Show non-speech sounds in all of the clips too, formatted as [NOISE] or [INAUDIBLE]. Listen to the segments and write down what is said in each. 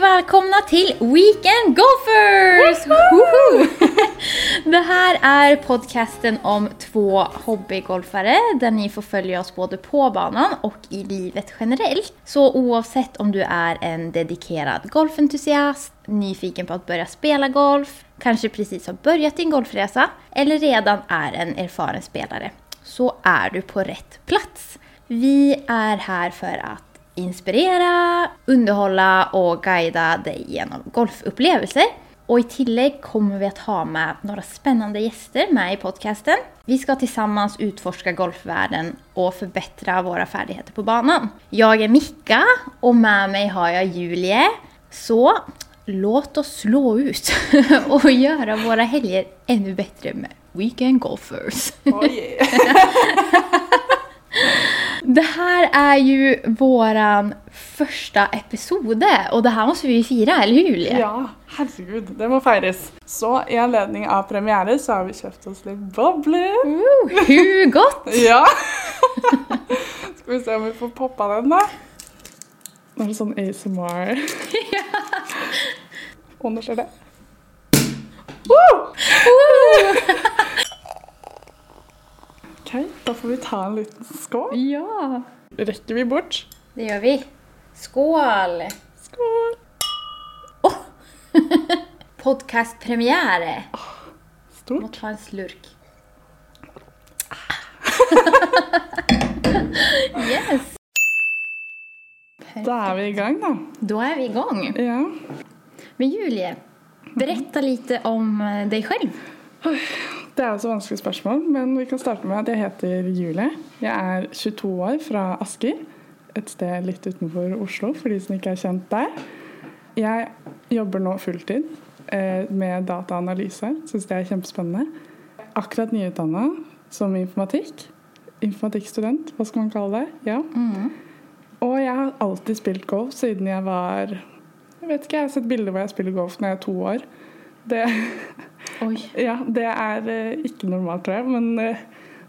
välkomna till Weekend Golfers! [LAUGHS] Det här är podcasten om två hobbygolfare där ni får följa oss både på banan och i livet generellt. Så oavsett om du är en dedikerad golfentusiast, nyfiken på att börja spela golf, kanske precis har börjat din golfresa eller redan är en erfaren spelare, så är du på rätt plats. Vi är här för att inspirera, underhålla og guida deg gjennom golfupplevelser. Og i tillegg kommer vi å ha med noen spennende gjester med i podcasten. Vi skal sammen utforske golfverdenen og forbedre våre ferdigheter på banan. Jeg er Mikka, og med meg har jeg Julie. Så låt oss slå ut [LAUGHS] og gjøre våre helger enda bedre med Weekend Golfers. Oh [LAUGHS] yeah. Det här är ju våran första episode, og det her måste vi ju fira, eller hur Julie? Ja, herregud, det må feires. Så i anledning av premiere så har vi kjøpt oss litt bobler. Uh, hur godt! [LAUGHS] Ja! [LAUGHS] Skal vi se om vi får poppa den, da. Nå er det sånn ASMR. Og [LAUGHS] nå skjer det. Woo! OK, da får vi ta en liten skål. Ja, Rekker vi bort? det gjør vi. Skål! Skål! Oh. [LAUGHS] Podcastpremiere. Stort. Må ta en slurk. [LAUGHS] yes! Da er vi i gang, da. Da er vi i gang. Ja. Men Julie, berätta lite om deg selv. själv. Det er også så vanskelig spørsmål, men vi kan starte med at jeg heter Julie. Jeg er 22 år fra Asker, et sted litt utenfor Oslo, for de som ikke er kjent der. Jeg jobber nå fulltid eh, med dataanalyse, syns det er kjempespennende. Akkurat nyutdanna som informatikk. Informatikkstudent, hva skal man kalle det? Ja. Og jeg har alltid spilt golf siden jeg var Jeg vet ikke, jeg har sett bilder hvor jeg spiller golf når jeg er to år. Det [LAUGHS] Oj. ja, det er eh, ikke normalt, tror jeg, men eh,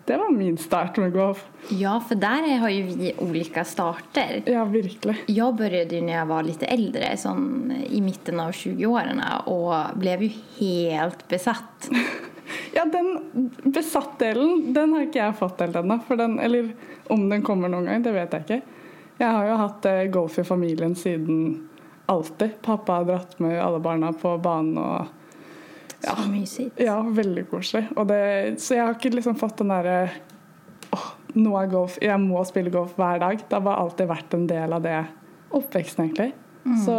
det var min start med golf. Ja, för där har ju vi olika starter. Ja, virkelig. Jag började ju när jag var lite äldre, sånn i mitten av 20-åren och blev ju helt besatt. [LAUGHS] Ja, den besatt-delen, den har ikke jeg fått helt ennå. for den- Eller om den kommer noen gang, det vet jeg ikke. Jeg har jo hatt eh, golf i familien siden alltid. Pappa har dratt med alle barna på banen og Ja. Så mysigt. Ja, veldig koselig. Det, så jeg har ikke liksom fått den derre åh, nå er golf, jeg må spille golf hver dag. Det har bare alltid vært en del av det oppveksten, egentlig. Så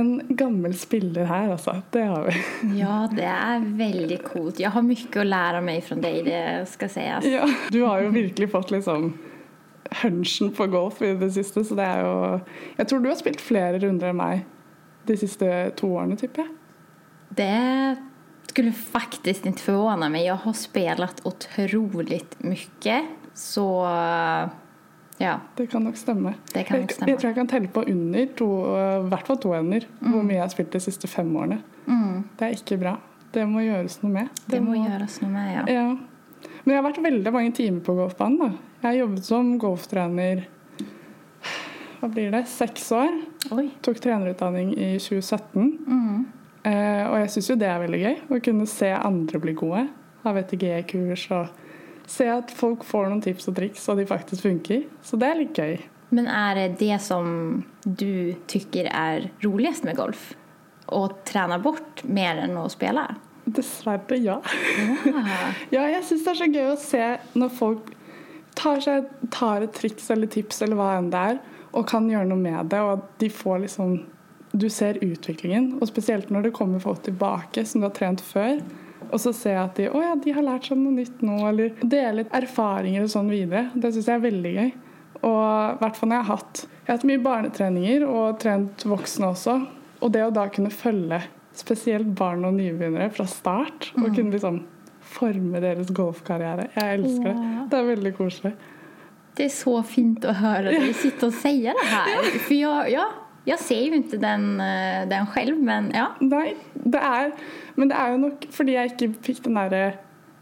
en gammel spiller her, altså. Det har vi. [LAUGHS] Ja, det er veldig kult. Jeg har mye å lære av meg fra deg, det skal sägas. Ja. Du har jo virkelig fått liksom hunchen på golf i det siste, så det er jo Jeg tror du har spilt flere runder enn meg de siste to årene, tipper jeg. Det skulle faktiskt inte förvåna mig. Jag har spelat otroligt mycket. Så ja, Det kan nok stemme. Det kan nok stemme. jeg tror jeg kan telle på under, to, i hvert fall to hender, hvor mye jeg har spilt de siste fem årene. Det er ikke bra. Det må gjøres noe med. Det, det må göras noe med. Ja. Ja. Men jeg har vært veldig mange timer på golfbanen. da. Jeg har jobbet som golftrener hva blir det, seks år. Oj. Tok trenerutdanning i 2017. Mm. Eh, og jeg syns jo det er veldig gøy. Å kunne se andre bli gode. Ha VTG-kurs og se at folk får noen tips og triks, og de faktisk funker. Så det er litt gøy. Men er det det som du tykker er roligst med golf? Å trene bort mer enn å spille? Dessverre, ja. Ja, [LAUGHS] Ja, jeg syns det er så gøy å se når folk tar, seg, tar et triks eller tips eller hva enn det er, og kan gjøre noe med det, og at de får liksom Du ser utviklingen, og spesielt når det kommer folk tilbake som du har trent før. Og så ser jeg at de oh ja, de har lært seg noe nytt nå, eller deler erfaringer og sånn videre. Det syns jeg er veldig gøy. Og i hvert fall når jeg har hatt Jeg har hatt mye barnetreninger og trent voksne også. Og det å da kunne følge spesielt barn og nybegynnere fra start, og kunne liksom forme deres golfkarriere. Jeg elsker det. Det er veldig koselig. Det er så fint å høre at du sitter og sier det her. [LAUGHS] For jeg, ja, jag ser jo ikke den, eh, den selv, men ja. Nei, det er Men det er jo nok fordi jeg ikke fikk den derre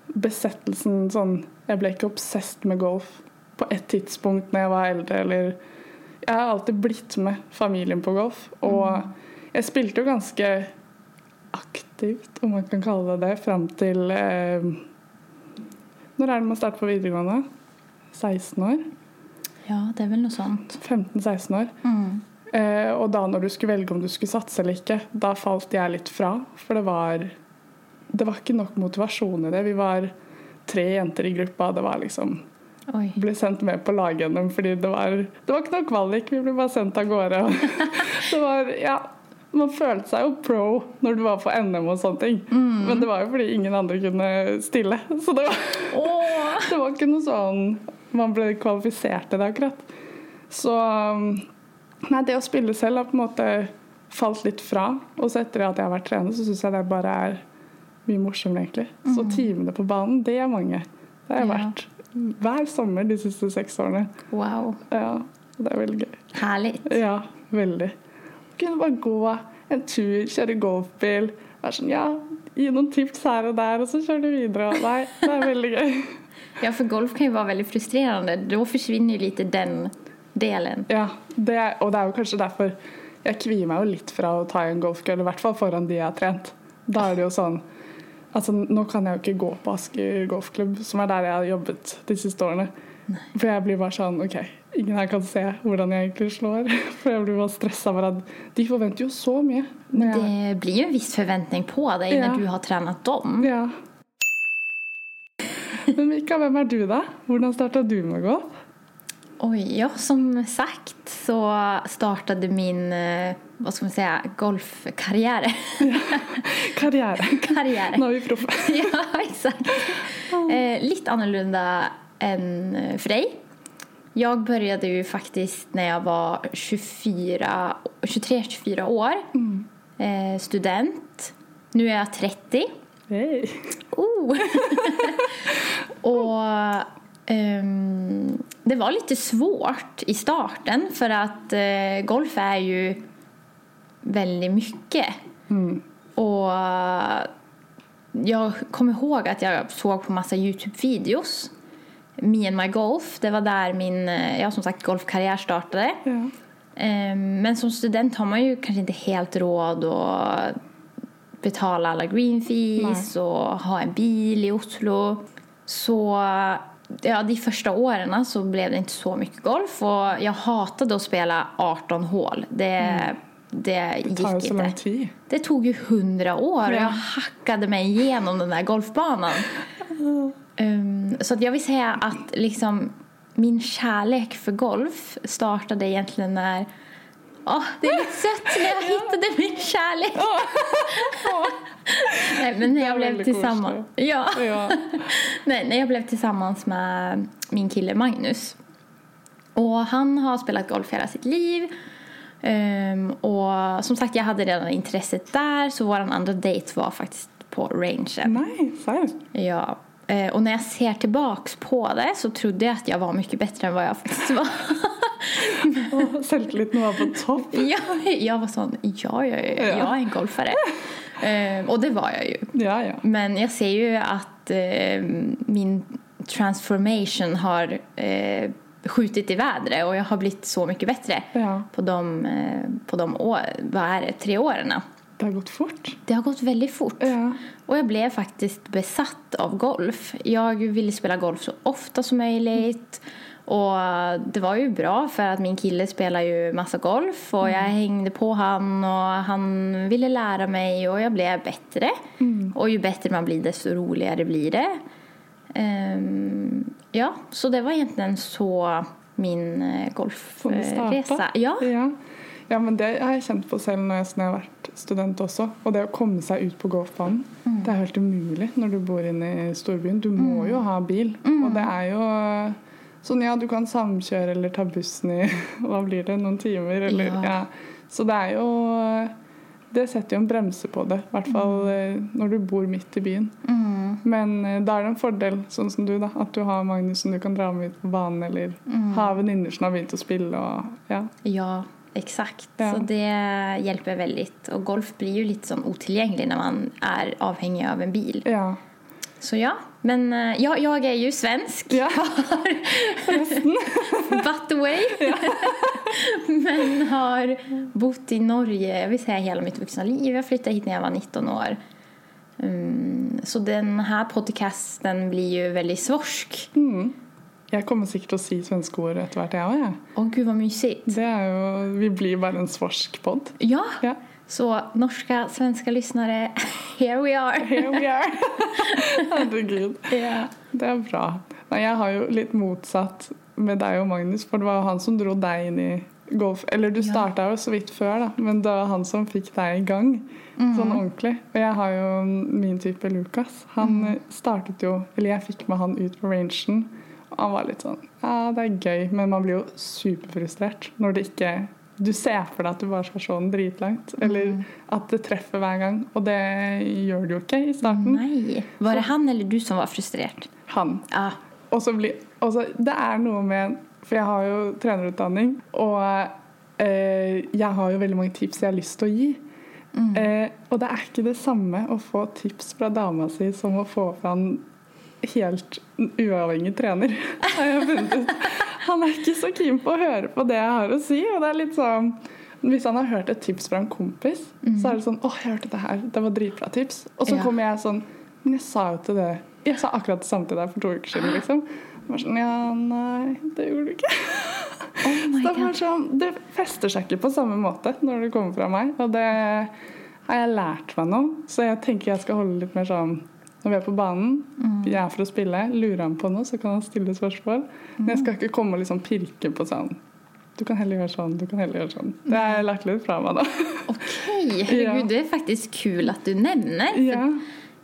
besettelsen sånn Jeg ble ikke obsessed med golf på et tidspunkt når jeg var eldre, eller Jeg har alltid blitt med familien på golf. Og jeg spilte jo ganske aktivt, om man kan kalle det det, fram til eh, Når er det man starter på videregående? 16 år? Ja, det er vel noe sånt. 15-16 år. Mm. Eh, og da når du skulle velge om du skulle satse eller ikke, da falt jeg litt fra. For det var Det var ikke nok motivasjon i det. Vi var tre jenter i gruppa. Det var liksom Oi. ble sendt med på lag-NM fordi det var, det var ikke noe kvalik. Vi ble bare sendt av gårde. [LAUGHS] det var, ja, man følte seg jo pro når du var på NM og sånne ting. Men det var jo fordi ingen andre kunne stille. Så det var, det var ikke noe sånn man ble kvalifisert til det akkurat. Så um, Nei, det å spille selv har på en måte falt litt fra. Og så etter at jeg har vært trener, så syns jeg det bare er mye morsommere, egentlig. Så timene på banen, det er mange. Det har jeg Ja. vært hver sommer de siste seks årene. Wow. Ja, det er veldig gøy. Herlig. Ja, veldig. Kunne bare gå en tur, kjøre golfbil. Være sånn, ja, Gi noen tips her og der, og så kjører du videre. Nei, det er veldig gøy. [LAUGHS] Ja, for golf kan jo være veldig frustrerende. Da forsvinner jo litt den delen. Ja, det og det er jo kanskje derfor jeg kvier meg jo litt fra å ta en golfkølle, i hvert fall foran de jeg har trent. Da er det jo sånn Altså, nå kan jeg jo ikke gå på Asker golfklubb, som er der jeg har jobbet de siste årene. For jeg blir bare sånn OK, ingen her kan se hvordan jeg egentlig slår. [LAUGHS] For jeg blir bare stressa over at de forventer jo så mye. Men jeg- det blir jo en viss forventning på deg Ja. når du har trent dem. Ja. Men Mika, hvem er du, da? Hvordan starta du med golf? Oj, ja, som sagt så startade min, Hva vad ska man säga, golfkarriär. Karriere. [LAUGHS] Karriär. Nå er vi proffe. [LAUGHS] ja, exakt. Eh, lite annorlunda än för dig. Jag började ju faktiskt när jag var 24, 23-24 år. Eh, student. Nu är jag 30. Hei. Oh. [LAUGHS] och ehm, det var lite svårt i starten för att eh, golf är ju väldigt mycket. Och jag kommer ihåg att jag såg på massa Youtube-videos. Me and my golf, det var där min, eh, ja som sagt, golfkarriär startade. Ja. Ehm, Men som student har man ju kanske inte helt råd att betala alla green fees och ha en bil i Oslo. Så ja, de første årene så ble det ikke så mye golf Og jeg hatet å spille 18 hål. Det, det Det tar jo så lang tid. Det tog jo hundra år og jeg hakket meg gjennom igenom den der golfbanen. Um, så jeg vil si at att liksom min kjærlighet for golf startet egentlig när Åh, det er litt søtt! jeg jag det min kjærlighet! Nej, men jeg väldigt tillsammans. Ja. Nei, jeg ble jag blev med min kille Magnus. Og han har spilt golf hele sitt liv. Um, og som sagt, jeg hadde redan intresset der, så vår andre date var faktisk på rangen. Nei, serr? Ja. Eh, når jeg jag ser tilbake på det så trodde jeg at jeg var mye bedre enn hva jeg faktisk var. [LAUGHS] Å, Selvtilliten var på topp. [LAUGHS] ja, jeg var sånn ja, ja, ja, jeg er en golfere. og och det var jeg jo. Ja, ja. Men jeg ser jo at eh, min transformation har eh, skjutit i vädret och jag har blivit så mycket bättre Ja. på de, eh, på de år, vad är det, tre åren. Det har gått fort. Det har gått väldigt fort. Ja. Och jag blev faktiskt besatt av golf. Jag ville spela golf så ofta som möjligt. Och det var ju bra för att min kille spelar ju massa golf och jag hängde på han och han ville lära mig och jag blev bättre. Och ju bättre man blir desto roligare blir det. Um, ja, så det var egentligen så min eh, golfresa. Ja. ja. Ja, men det har jeg kjent på selv når jeg, når jeg har vært student også. Og det å komme seg ut på golfbanen, Mm. det er helt umulig når du bor inne i storbyen. Du må jo ha bil. Mm. Og det er jo sånn, ja, du kan samkjøre eller ta bussen i [LAUGHS] hva blir det, noen timer, eller Ja. ja. Så det er jo Det setter jo en bremse på det, i hvert fall Mm. eh, når du bor midt i byen. Men eh, da er det en fordel, sånn som du, da, at du har Magnus som du kan dra med ut på banen, eller Mm. ha venninner som har begynt å spille. Og, ja. Ja, exakt. Ja. Så det hjelper väldigt. Och golf blir ju lite sån otillgänglig när man är avhängig av en bil. ja. Så ja, men eh, ja, jag är ju svensk. Ja. [LAUGHS] [LAUGHS] But the way. [LAUGHS] Men har bott i Norge jag vill säga hela mitt vuxna liv. Jag flyttade hit när jag var 19 år. Um, så den här podcasten blir ju väldigt svorsk. Mm. Jeg kommer sikkert til å si svenske ord etter hvert, jeg òg. Ja. Åh gud vad mysigt. Det er jo, vi blir bare en svorsk pod. Ja, Ja. så norske, svenske lyttere, [LAUGHS] here we are. Here we are. [LAUGHS] Herregud. Ja. Det er bra. Nei, jeg har jo litt motsatt med deg og Magnus, for det var jo han som dro deg inn i golf. Eller du starta jo så vidt før, da, men det var han som fikk deg i gang. Sånn ordentlig. Og jeg har jo min type Lukas. Han mm. startet jo Eller jeg fikk med han ut på rangen. Han var litt sånn Ja, det er gøy, men man blir jo superfrustrert når det ikke Du ser for deg at du bare skal se den dritlangt, eller at det treffer hver gang. Og det gjør det jo ikke i starten. Nei. Var det han eller du som var frustrert? Han. Ja. Og så blir, og så- det er noe med For jeg har jo trenerutdanning, og eh, jeg har jo veldig mange tips jeg har lyst til å gi. Eh, og det er ikke det samme å få tips fra dama si som å få fra en helt uavhengig trener. [LAUGHS] har jeg funnet ut. Han er ikke så keen på å høre på det jeg har å si. Og det er litt sånn hvis han har hørt et tips fra en kompis, så er det sånn 'Å, jeg hørte det her. Det var dritbra tips.' Og så Ja. kommer jeg sånn Men jeg sa jo til det Jeg sa akkurat det samme til deg for to uker siden, liksom. Var sånn Ja, nei, det gjorde du ikke. Oh [LAUGHS] Så det, var sånn, det fester seg ikke på samme måte når det kommer fra meg. Og det har jeg lært meg nå. Så jeg tenker jeg skal holde litt mer sånn Når vi er på banen, vi er for å spille, lurer han på noe, så kan han stille spørsmål. Men jeg skal ikke komme og liksom pirke på sånn Du kan heller gjøre sånn, du kan heller gjøre sånn. Det har jeg lagt litt fra meg, da. [LAUGHS] Ok, herregud, Ja. det er faktisk kul at du nevner. Ja.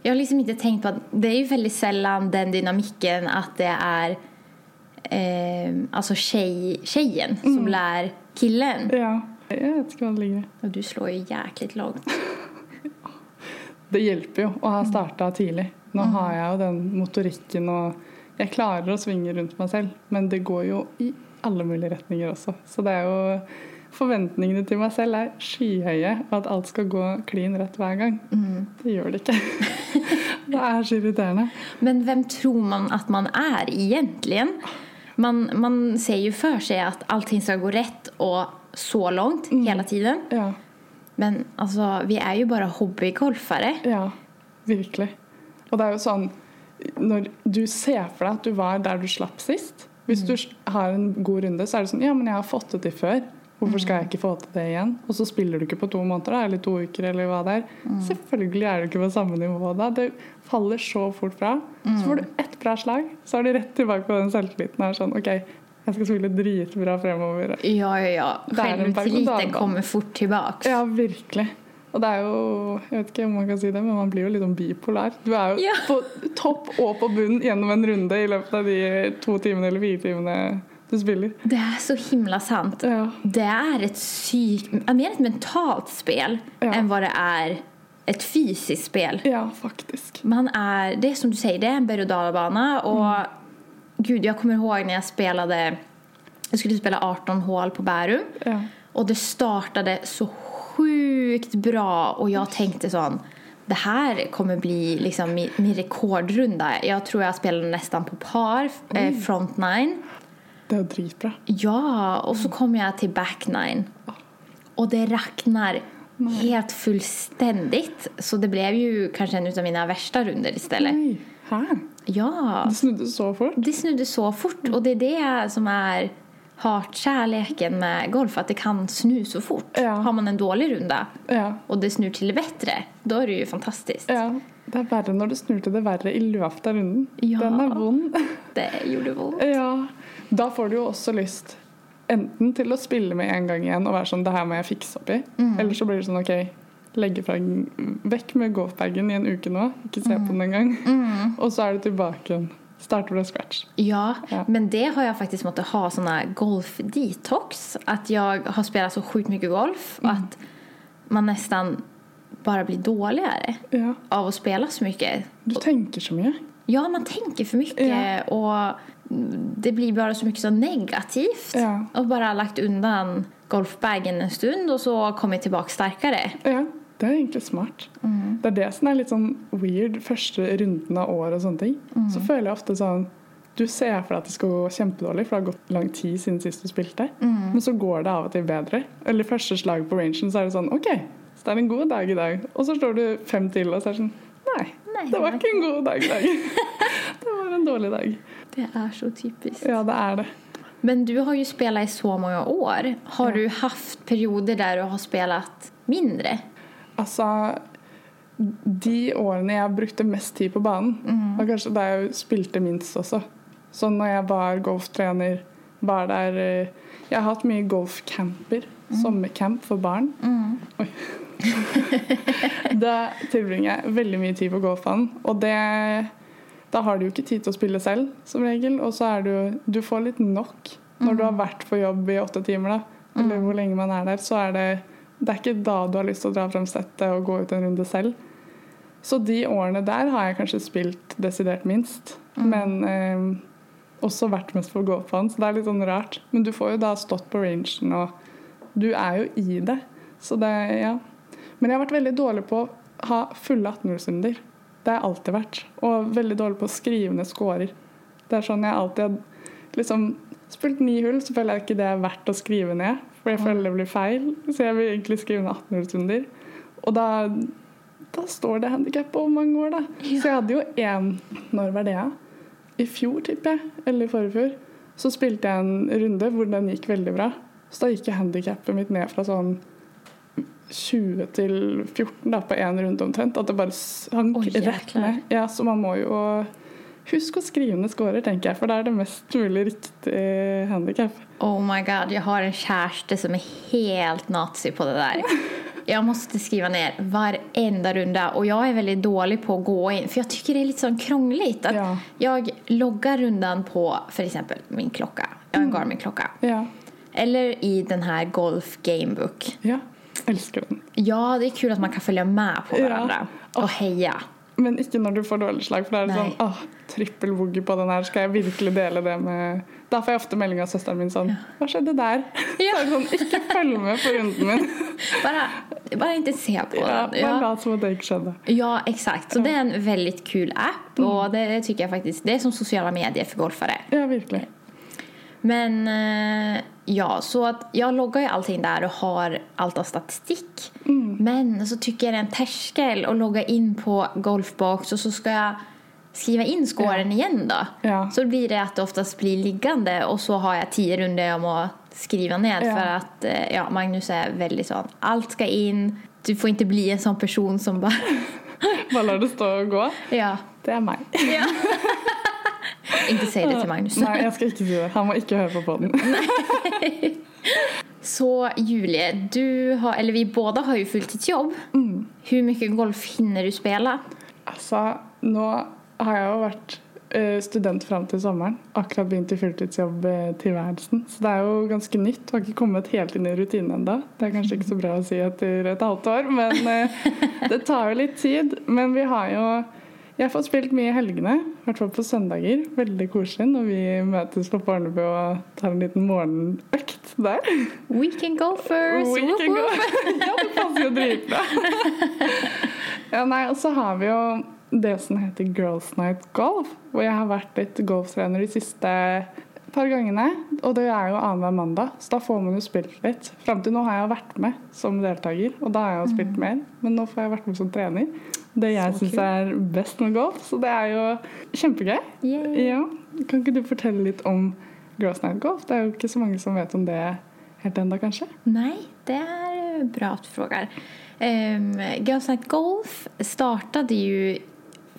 Jeg har liksom ikke tenkt på at det er jo veldig sjelden den dynamikken at det er eh, altså tjej, tjejen som lærer killen. ja. Jeg vet ikke hva det ligger i. Og du slår jo jæklig långt. Det hjelper jo å ha starta tidlig. Nå har jeg jo den motorikken og jeg klarer å svinge rundt meg selv. Men det går jo i alle mulige retninger også. Så det er jo Forventningene til meg selv er skyhøye, og at alt skal gå klin rett hver gang. Det gjør det ikke. [LAUGHS] det er så irriterende. Men hvem tror man at man er, egentlig? Man, man ser jo for seg at allting skal gå rett og så langt hele tiden. Ja, Men altså, vi er jo bare hobbygolfere. ja, virkelig. Og det er jo sånn Når du ser for deg at du var der du slapp sist Hvis du har en god runde, så er det sånn Ja, men jeg har fått det til før. Hvorfor skal jeg ikke få til det igjen? Og så spiller du ikke på to måneder, da, eller to uker, eller hva det er. Selvfølgelig er du ikke på samme nivå da. Det faller så fort fra. Så får du ett bra slag, så er du rett tilbake på den selvtilliten. Og er sånn, ok, jeg skal spille dritbra fremover. Ja, ja, ja. Selvtilliten kommer fort tilbake. Ja, virkelig. Og det er jo Jeg vet ikke om man kan si det, men man blir jo litt sånn bipolar. Du er jo Ja. på topp og på bunn gjennom en runde i løpet av de to timene eller fire timene du spiller. Det er så himla sant. Ja. Det er et sykt mer et mentalt spill Ja. enn hva det er et fysisk spill. Ja, faktisk. Man er, det er som du sier, det er en berg och dalbana och gud, jag kommer ihåg när jag spelade, jag skulle spela 18 hål på Bärum Ja. och det startade så sjukt bra och jag tänkte sån det här kommer bli liksom min, min rekordrunda. Jag tror jag spelade nästan på par, eh, front nine. Det jo dritbra. Ja, och så kom jag till back nine. Och det racknar helt fullständigt. Så det blev ju kanske en av mina värsta runder istället. Nei, hæ? Ja, Det snudde så fort. De snudde så fort. Og det er det som är hatkärleken med golf. at det kan snu så fort. Ja. Har man en dårlig runde, Ja. og det snur til det bedre, da er det jo fantastisk. ja. Det er verre når det snur til det verre i løpet av runden. Den er vond. [LAUGHS] Det gjorde vondt. Ja, da får du jo også lyst enten til å spille med en gang igjen og være sånn, det her må jeg fikse opp i. Eller så blir det sånn, ok, legge fra vekk med golfbagen i en uke nå, ikke se på den en gang. Og så er du tilbake igjen. Starter fra scratch. Ja, Ja. men det har jag faktiskt måttet ha såna golf-detox. Att jag har spelat så sjukt mycket golf mm. att man nästan bara blir dåligare Ja, av att spela så mycket. du tenker så mye. Ja, man tänker för mycket Ja. och det blir bara så mycket så negativt. Ja. Och bara lagt undan golfbagen en stund och så kommer kommit tillbaka starkare. Ja, Det er egentlig smart. Det er det som er litt sånn weird første runden av år og sånne ting. Så føler jeg ofte sånn Du ser for deg at det skal gå kjempedårlig, for det har gått lang tid siden sist du spilte. Men så går det av og til bedre. Eller første slag på rangen, så er det sånn OK, så det er en god dag i dag. Og så slår du fem til, og så er det sånn Nei, Nei, det var ikke en god dag i dag. [LAUGHS] det var en dårlig dag. Det er så typisk. Ja, det er det. Men du har jo spilt i så mange år. Har du haft perioder der du har spilt mindre? Altså De årene jeg brukte mest tid på banen, var kanskje da jeg spilte minst også. Så når jeg var golftrener, var der eh, Jeg har hatt mye golfcamper. Sommercamp for barn. Oi. [LAUGHS] da tilbringer jeg veldig mye tid på golfbanen. Og det Da har du jo ikke tid til å spille selv, som regel. Og så er du Du får litt nok når du har vært på jobb i åtte timer, da. Eller hvor lenge man er der. Så er det Det er ikke da du har lyst til å dra frem settet og gå ut en runde selv. Så de årene der har jeg kanskje spilt desidert minst. Men eh, også vært mest på golfbanen, så det er litt sånn rart. Men du får jo da stått på rangen, og du er jo i det. Så det, ja. Men jeg har vært veldig dårlig på å ha fulle 18-hullsrunder. Det har jeg alltid vært. Og veldig dårlig på å skrive ned scorer. Det er sånn jeg alltid har liksom spilt ni hull, så føler jeg ikke det er verdt å skrive ned. For jeg føler det blir feil. Så jeg vil egentlig skrive ned 18-hullsrunder. Og da, da står det handikap på mange år, da. Så jeg hadde jo én Når var det? I fjor, tipper jeg. Eller i forfjor. Så spilte jeg en runde hvor den gikk veldig bra. Så da gikk handikappet mitt ned fra sånn 20 til 14 da, på én runde omtrent. At det bare sank Oi, rett ned. Ja, så man må jo Husk å skrive ned scorer, tenker jeg, for det er det mest mulig riktige handikap. Oh my god, jeg har en kjæreste som er helt nazi på det der. Jeg måtte skrive ned hver enda runde, og jeg er veldig dårlig på å gå inn. For jeg syns det er litt sånn krångligt att Ja. Jeg logger runden på f.eks. exempel min klokka. Jeg har en Garmin-klocka. Ja. Eller i den här Golf Gamebook. ja. Elsker den. Ja, det er kult at man kan følge med på Ja. og heie. Men ikke når du får dårlig slag, for det er Nei. sånn åh, trippel boogie på den her, skal jeg virkelig dele det med Da får jeg ofte melding av søsteren min sånn Hva skjedde der? [LAUGHS] Ja. Sånn, ikke følg med på runden min. [LAUGHS] bare, bare ikke se på Ja, den. Bare lat som at det ikke skjedde. Ja, exakt. Så det er en veldig kul app og det det jeg faktisk det er som sosiale medier for golfere. Ja, virkelig. Men eh, ja, så att jag loggar ju allting där och har alt av statistik. Men så tycker jeg det er en terskel å logge inn på Golfbox och så skal jag skriva in scoren igjen, da. Ja. Så blir det att det oftast blir liggande och så har jag tio runder om må skriva ned Ja. för att eh, ja, Magnus är väldigt sånn allt ska in. Du får inte bli en sånn person som bara, [LAUGHS] Bare lar det stå og gå. ja, Det er meg. ja. [LAUGHS] ikke si det til Magnus. Nei, jeg skal ikke si det. Han må ikke høre på podden. [LAUGHS] Så Julie, du har, eller vi båda har jo fulltidsjobb. Hvor mye golf hinner du spela? Altså, nå har jeg jo vært eh, student fram til sommeren. Akkurat begynt i fulltidsjobb-tilværelsen. Så det er jo ganske nytt. Har ikke kommet helt inn i rutinen ennå. Det er kanskje ikke så bra å si etter et halvt år, men eh, det tar jo litt tid. Men vi har jo Jeg får spilt mye i helgene, i hvert fall på søndager. Veldig koselig når vi møtes på Barnebu og tar en liten morgenøkt der. Weekend golfers! Weekend golf. [LAUGHS] ja, det passer jo dritbra. ja, nei, og så har vi jo det som heter Girls Night Golf, hvor jeg har vært litt golftrener de siste par gangene. Og det er jo annenhver mandag, så da får man jo spilt litt. Fram til nå har jeg vært med som deltaker, og da har jeg jo spilt mer. Men nå får jeg vært med som trener. Det jeg syns er best med golf, så det er jo kjempegøy. Ja. Kan ikke du fortelle litt om Girls Night Golf? Det er jo ikke så mange som vet om det helt ennå, kanskje? Nei, det er bra at du spør. Um, Girls Night Golf startet ju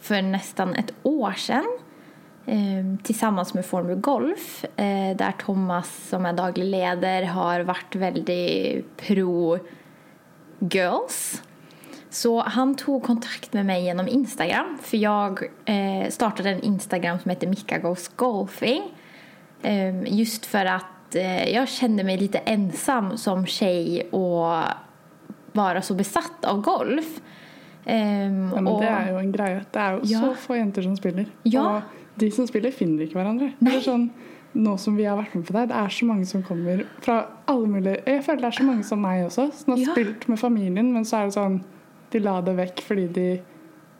för nästan ett år sedan ehm, tillsammans med Formel Golf eh, där Thomas som är daglig leder har varit väldigt pro girls. Så han tog kontakt med mig genom Instagram för jag eh, startade en Instagram som heter Mika Goes Golfing. Ehm, just för att eh, jag kände mig lite ensam som tjej och vara så besatt av golf. Ehm, Ja, men og, Det er jo en greie. Det er jo Ja. så få jenter som spiller. Ja. Og de som spiller, finner ikke hverandre. Nei. Det er sånn, nå som vi har vært med på det, det er så mange som kommer fra alle mulige Jeg føler det er så mange som meg også, som har spilt med familien, men så er det sånn de la det vekk fordi de,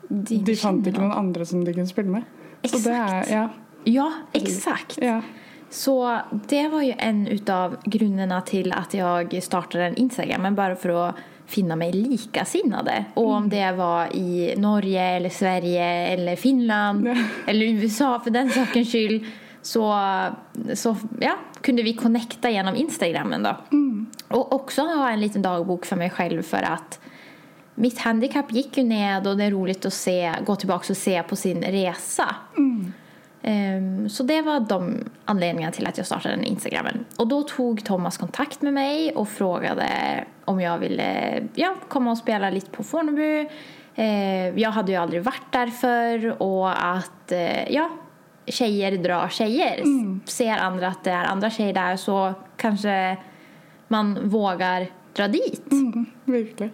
De de fant ikke noen andre som de kunne spille med. Så det er, ja, Ja, eksakt. ja. Så det var jo en utav grunnene til at jeg startet en Instagram, men bare for att finna mig likasinnade. Och om det var i Norge eller Sverige eller Finland eller USA för den sakens skull så, så ja, kunde vi connecta genom Instagrammen då. Och också ha en liten dagbok för mig själv för att mitt handikapp gick ju ned och det är roligt att se, gå tillbaka och se på sin resa. Ehm, Så det var de anledningarna till att jag startade den Instagrammen. Och då tog Thomas kontakt med mig och frågade om jag ville ja, komma och spela lite på Fornebu. Uh, Jag hade ju aldrig varit där förr och att uh, ja, tjejer drar tjejer. Ser andra att det är andra tjejer där så kanske man vågar dra dit. Mm, virkelig.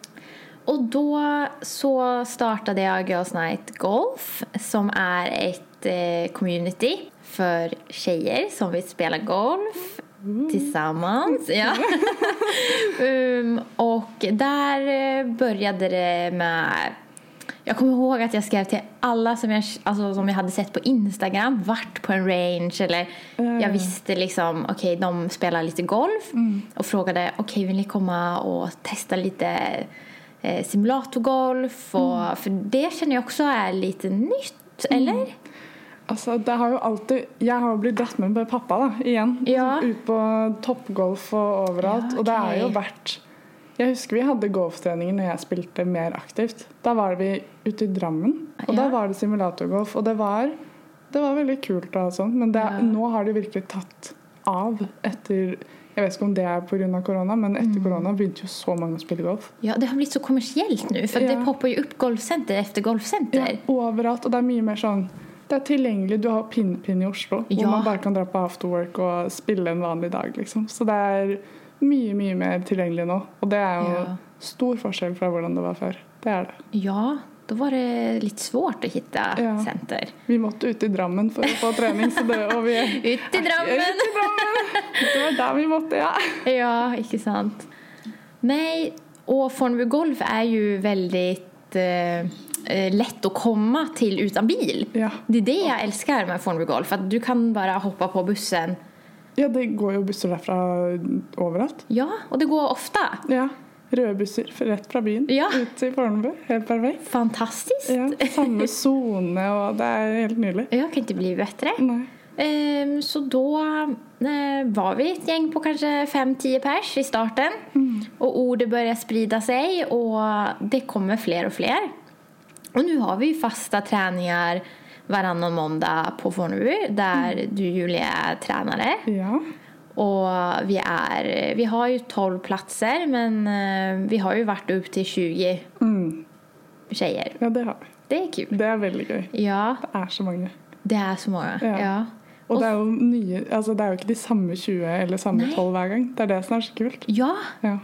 Och då så startade jag Girls Night Golf som är ett eh, community för tjejer som vill spela golf tillsammans. Ja. [LAUGHS] um, och där eh, började det med jag kommer ihåg att jag skrev till alla som jag, alltså, som jag hade sett på Instagram, vart på en range eller jag visste liksom, okej de spelar lite golf och frågade, okej vill ni komma och testa lite eh, simulatorgolf? Och, För det känner jag också är lite nytt, eller? Altså, det har jo alltid Jeg har jo blitt dratt med med pappa da, igjen. Ja. Ut på toppgolf og overalt. Ja, Og det er jo vært Jeg husker vi hadde golftreninger når jeg spilte mer aktivt. Da var vi ute i Drammen, og da var det simulatorgolf. Og det var, det var veldig kult, og sånt, men det, Ja. nå har det virkelig tatt av etter Jeg vet ikke om det er pga. korona, men etter Mm. korona begynte jo så mange å spille golf. Ja, det har blitt så kommersielt nå, for Ja. det popper jo opp golfsenter etter golfsenter. Ja, overalt. Og det er mye mer sånn Det er tilgjengelig. Du har Pin-Pin i Oslo, hvor Ja. man bare kan dra på afterwork og spille en vanlig dag. liksom. Så det er mye, mye mer tilgjengelig nå. Og det er jo Ja. stor forskjell fra hvordan det var før. Det er det. Ja, da var det litt svårt å hitte Ja. senter. Vi måtte ut i Drammen for å få trening, så det, og vi [LAUGHS] Ut i Drammen! Ut i Drammen! Det var der vi måtte, ja. [LAUGHS] Ja, ikke sant. Nei, og Fornebu Golf er jo veldig eh, eh, å komme til uten bil. Ja. Det er det jeg elsker med Fornebu Golf, at du kan bare hoppe på bussen. ja, det går jo busser derfra overalt. Ja, og det går ofte. Ja. Røde busser rett fra byen Ja. ut til Fornebu. Helt perfekt. Fantastisk. Ja, Samme sone, [LAUGHS] og det er helt nydelig. Ja, kan ikke bli bedre. Nei. Um, Så da uh, var vi et gjeng på kanskje 5-10 pers i starten. og ordet begynte å spride seg, og det kommer flere og fler. Och nu har vi ju fasta träningar varannan måndag på Fornebu där du Julia är tränare. Ja. Och vi, är, vi har ju 12 platser men eh, vi har ju varit upp till 20 Mm. tjejer. ja, det har vi. Det är kul. Det er veldig gøy. Ja, Det er så mange. det är så många. Ja. Ja. Og det er jo nye, altså det er jo ikke de samme 20 eller samme Nei. 12 hver gang. Det er det som er så kult. ja. Ja.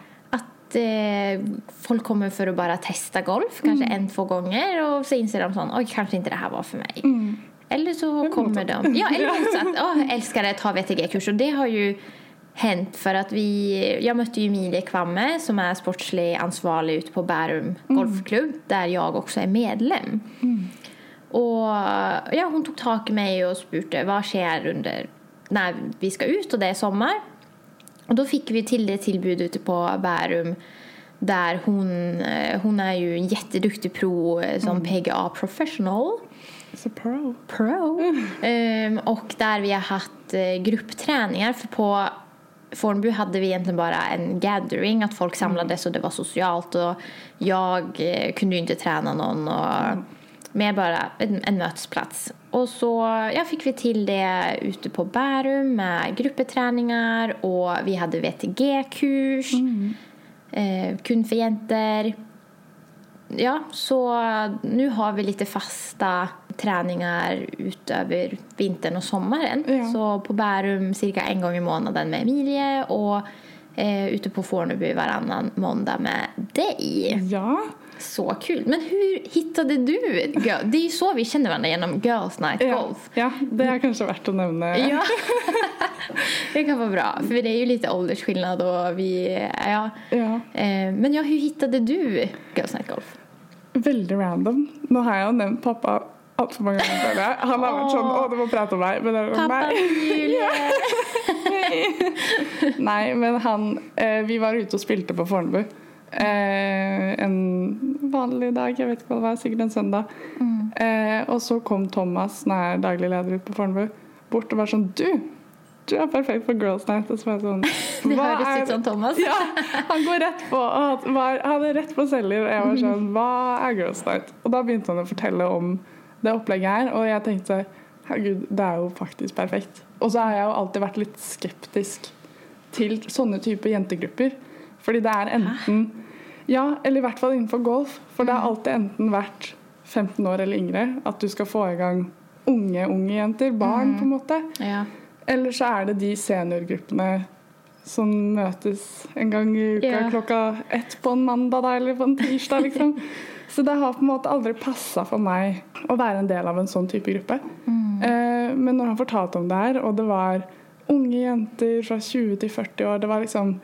Eh, folk kommer för att bara testa golf, kanske en, två gånger och så inser de sånn, oj kanskje ikke det her var for meg. Mm. Eller så kommer de, ja [LAUGHS] eller motsatt, Åh, älskar det, ta VTG-kurs och det har ju hänt för att vi, jag mötte ju Emilie Kvamme som är sportslig ansvarlig ute på Bærum golfklubb där jag också är medlem. Och ja, hon tog tak i mig och spurte vad skjer under när vi skal ut og det er sommar. Och da fikk vi til det tilbudet ute på Bærum. Der hun, hun er jo en jätteduktig pro eh, som PGA professional. Så pro. Pro. Um, og der vi har hatt gruppetreninger. For på Fornebu hadde vi egentlig bare en gathering. at folk samlades och det var sosialt. Og jeg kunne jo ikke trene noen. Og mer bare en, en mötesplats. Och så ja, fikk vi til det ute på Bærum med gruppetreninger, og vi hadde VTG-kurs. Eh, kun for jenter. Ja, så nu har vi litt faste treninger utover vintern og sommaren. Ja. Så på Bærum cirka en gang i måneden med Emilie og eh, ute på Fornebu varannan måndag med deg. Ja. Så kul. Men hur hittade du? Det är ju så vi känner varandra genom Girls Night. Golf. ja. Det er kanskje verdt å nevne. Ja. [LAUGHS] det kan vara bra, för det är ju lite åldersskillnad och vi, ja. Ja. Eh, Men ja, hur hittade du Girls Night Golf? veldig random. Nå har jeg jo nevnt pappa altfor mange ganger. Han har vært sånn 'Å, du må prate om meg'. Men det er Pappa nei. Julie! Nei, men han eh, Vi var ute og spilte på Fornebu. Eh, en vanlig dag, jeg vet ikke hva det var, sikkert en søndag. Eh, og så kom Thomas, som er daglig leder ute på Fornebu, bort og var sånn Du! Du er perfekt for Girls Night. Og så var jeg sånn [LAUGHS] Det «Hva høres ut som Thomas. [LAUGHS] Ja, han går rett på og var, han er rett på selger. Og jeg var sånn Hva er Girls Night? Og da begynte han å fortelle om det opplegget her, og jeg tenkte herregud, det er jo faktisk perfekt. Og så har jeg jo alltid vært litt skeptisk til sånne typer jentegrupper. Fordi det er enten Ja, eller i hvert fall innenfor golf. For det har alltid enten vært 15 år eller yngre at du skal få i gang unge, unge jenter. Barn, på en måte. Ja. Eller så er det de seniorgruppene som møtes en gang i uka Ja. klokka ett på en mandag da, eller på en tirsdag. liksom. [LAUGHS] Så det har på en måte aldri passa for meg å være en del av en sånn type gruppe. Eh, men når han fortalte om det her, og det var unge jenter fra 20 til 40 år Det var liksom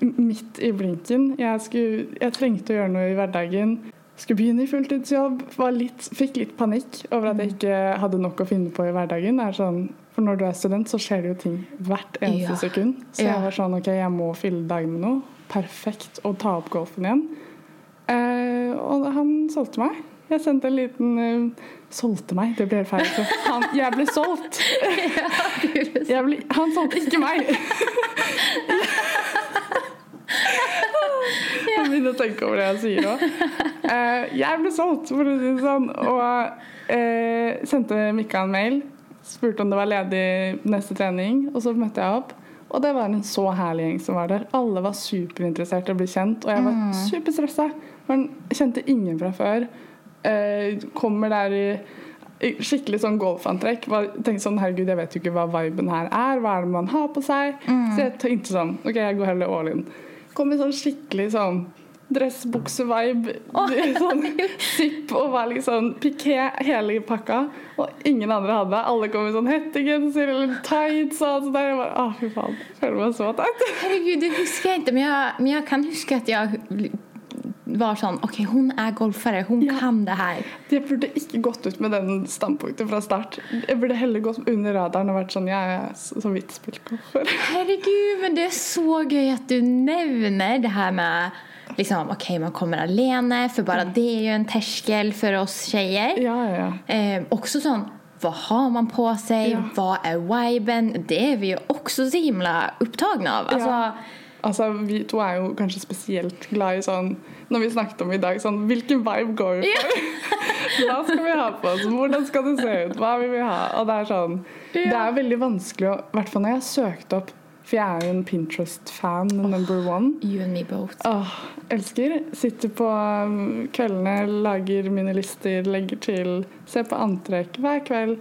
midt i blinken. Jeg, skulle, jeg trengte å gjøre noe i hverdagen. Skulle begynne i fulltidsjobb. Var litt, fikk litt panikk over at jeg ikke hadde nok å finne på i hverdagen. Er sånn, for når du er student, så skjer det jo ting hvert eneste Ja. sekund. Så jeg var sånn OK, jeg må fylle dagen med noe. Perfekt å ta opp golfen igjen. Eh, og han solgte meg. Jeg sendte en liten uh, Solgte meg, det ble helt feil. Så Han, jeg [LAUGHS] ble solgt. Jeg ble, han solgte ikke meg. [LAUGHS] [LAUGHS] Jeg begynner å tenke over det jeg sier òg. Jeg ble solgt, for å si det sånn. Og eh, sendte Mikka en mail. Spurte om det var ledig neste trening, og så møtte jeg opp. Og det var en så herlig gjeng som var der. Alle var superinteressert i å bli kjent, og jeg var superstressa. For jeg kjente ingen fra før. Eh, kommer der i skikkelig sånn golfantrekk. Tenkte sånn, herregud, jeg vet jo ikke hva viben her er. Hva er det man har på seg? Så jeg tenkte sånn, ok, jeg går heller all in. Kom i sånn skikkelig sånn dressbukse-vibe. [LAUGHS] Sånn zipp og var liksom piké hele pakka. Og ingen andre hadde. Alle kom i sånn hettegenser eller tights. Og alt der. Jeg bare, å fy faen. Føler meg så teit. Herregud, det husker jeg ikke, men jeg, men jeg kan huske at jeg var sånn Ok, hun er golfere, hun Ja. kan det her. Jeg burde ikke gått ut med den standpunktet fra start. Jeg burde heller gått under radaren og vært sånn, jeg er så vidt spilt golfer. Herregud, men det er så gøy at du nevner det her med liksom, ok, man kommer alene, for bare det er jo en terskel for oss tjejer. Ja, ja. Eh, också sånn, hva har man på seg? Ja. Hva er viben? Det er vi jo også så himla opptatt av. Altså, Ja. Altså, Vi to er jo kanskje spesielt glad i sånn Når vi snakket om i dag, sånn Hvilken vibe går vi for? Hva skal vi ha på oss? Hvordan skal det se ut? Hva vil vi ha? Og det er sånn Det er veldig vanskelig å I hvert fall når jeg har søkt opp For jeg er jo en Pinterest-fan number one. You and me both. Åh, elsker. Sitter på um, kveldene, lager mine lister, legger til. Ser på antrekk hver kveld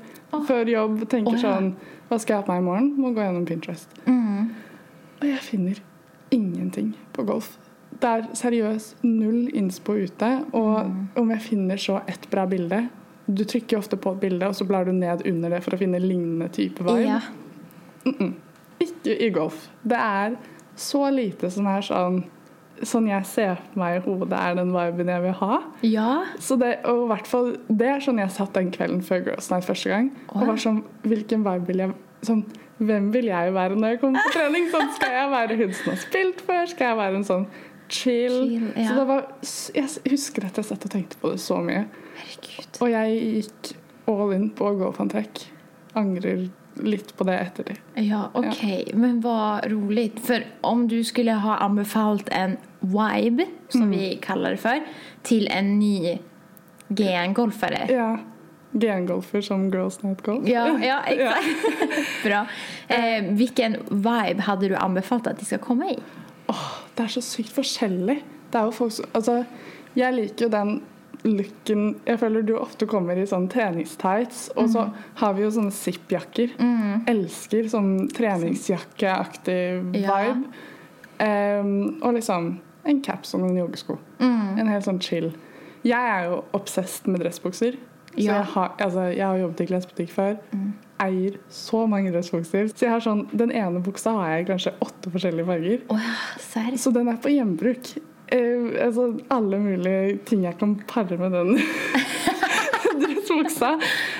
før jobb. Tenker oh, ja. sånn Hva skal jeg ha på meg i morgen? Må gå gjennom Pinterest. Og jeg finner ingenting på golf. Det er seriøst null innspo ute. Og om jeg finner så ett bra bilde Du trykker ofte på et bilde, og så blar du ned under det for å finne lignende type vibe. Ja. Ikke i golf. Det er så lite som er sånn Sånn jeg ser for meg i hodet er den viben jeg vil ha. Ja. Så det, og hvert fall, det er sånn jeg satt den kvelden før Girls Night første gang. Og var sånn, hvilken vibe vil jeg sånn, Hvem vil jeg være når jeg kommer på trening? Sånn, skal jeg være hun som har spilt før? Skal jeg være en sånn chill? Chill, ja. Så det var, jeg husker at jeg satt og tenkte på det så mye. Herregud. Og jeg gikk all in på golfantrekk. Angrer litt på det etter det. Ja, okej. Men hva rolig. For om du skulle ha anbefalt en vibe, som Mm. vi kaller det for, til en ny GN-golfare. Ja. Gengolfer som Girls Night Golf. Ja, [LAUGHS] ja, exakt. [LAUGHS] Bra. Eh, hvilken vibe hadde du anbefalt at de skal komme i? Åh, det er så sykt forskjellig. Det er jo folk som Altså, jeg liker jo den looken Jeg føler du ofte kommer i sånn treningstights, og så har vi jo sånne zipp-jakker. Elsker sånn treningsjakkeaktig Ja. vibe. Ehm, og liksom en caps og noen joggesko. En helt sånn chill. Jeg er jo obsessed med dressbukser. Så Ja. jeg, har, altså, jeg har jobbet i klesbutikk før. Eier så mange dressbukser. Så jeg har sånn, den ene buksa har jeg kanskje åtte forskjellige farger. Serr. Så den er på gjenbruk. Eh, altså, alle mulige ting jeg kan pare med den [LAUGHS] dressbuksa,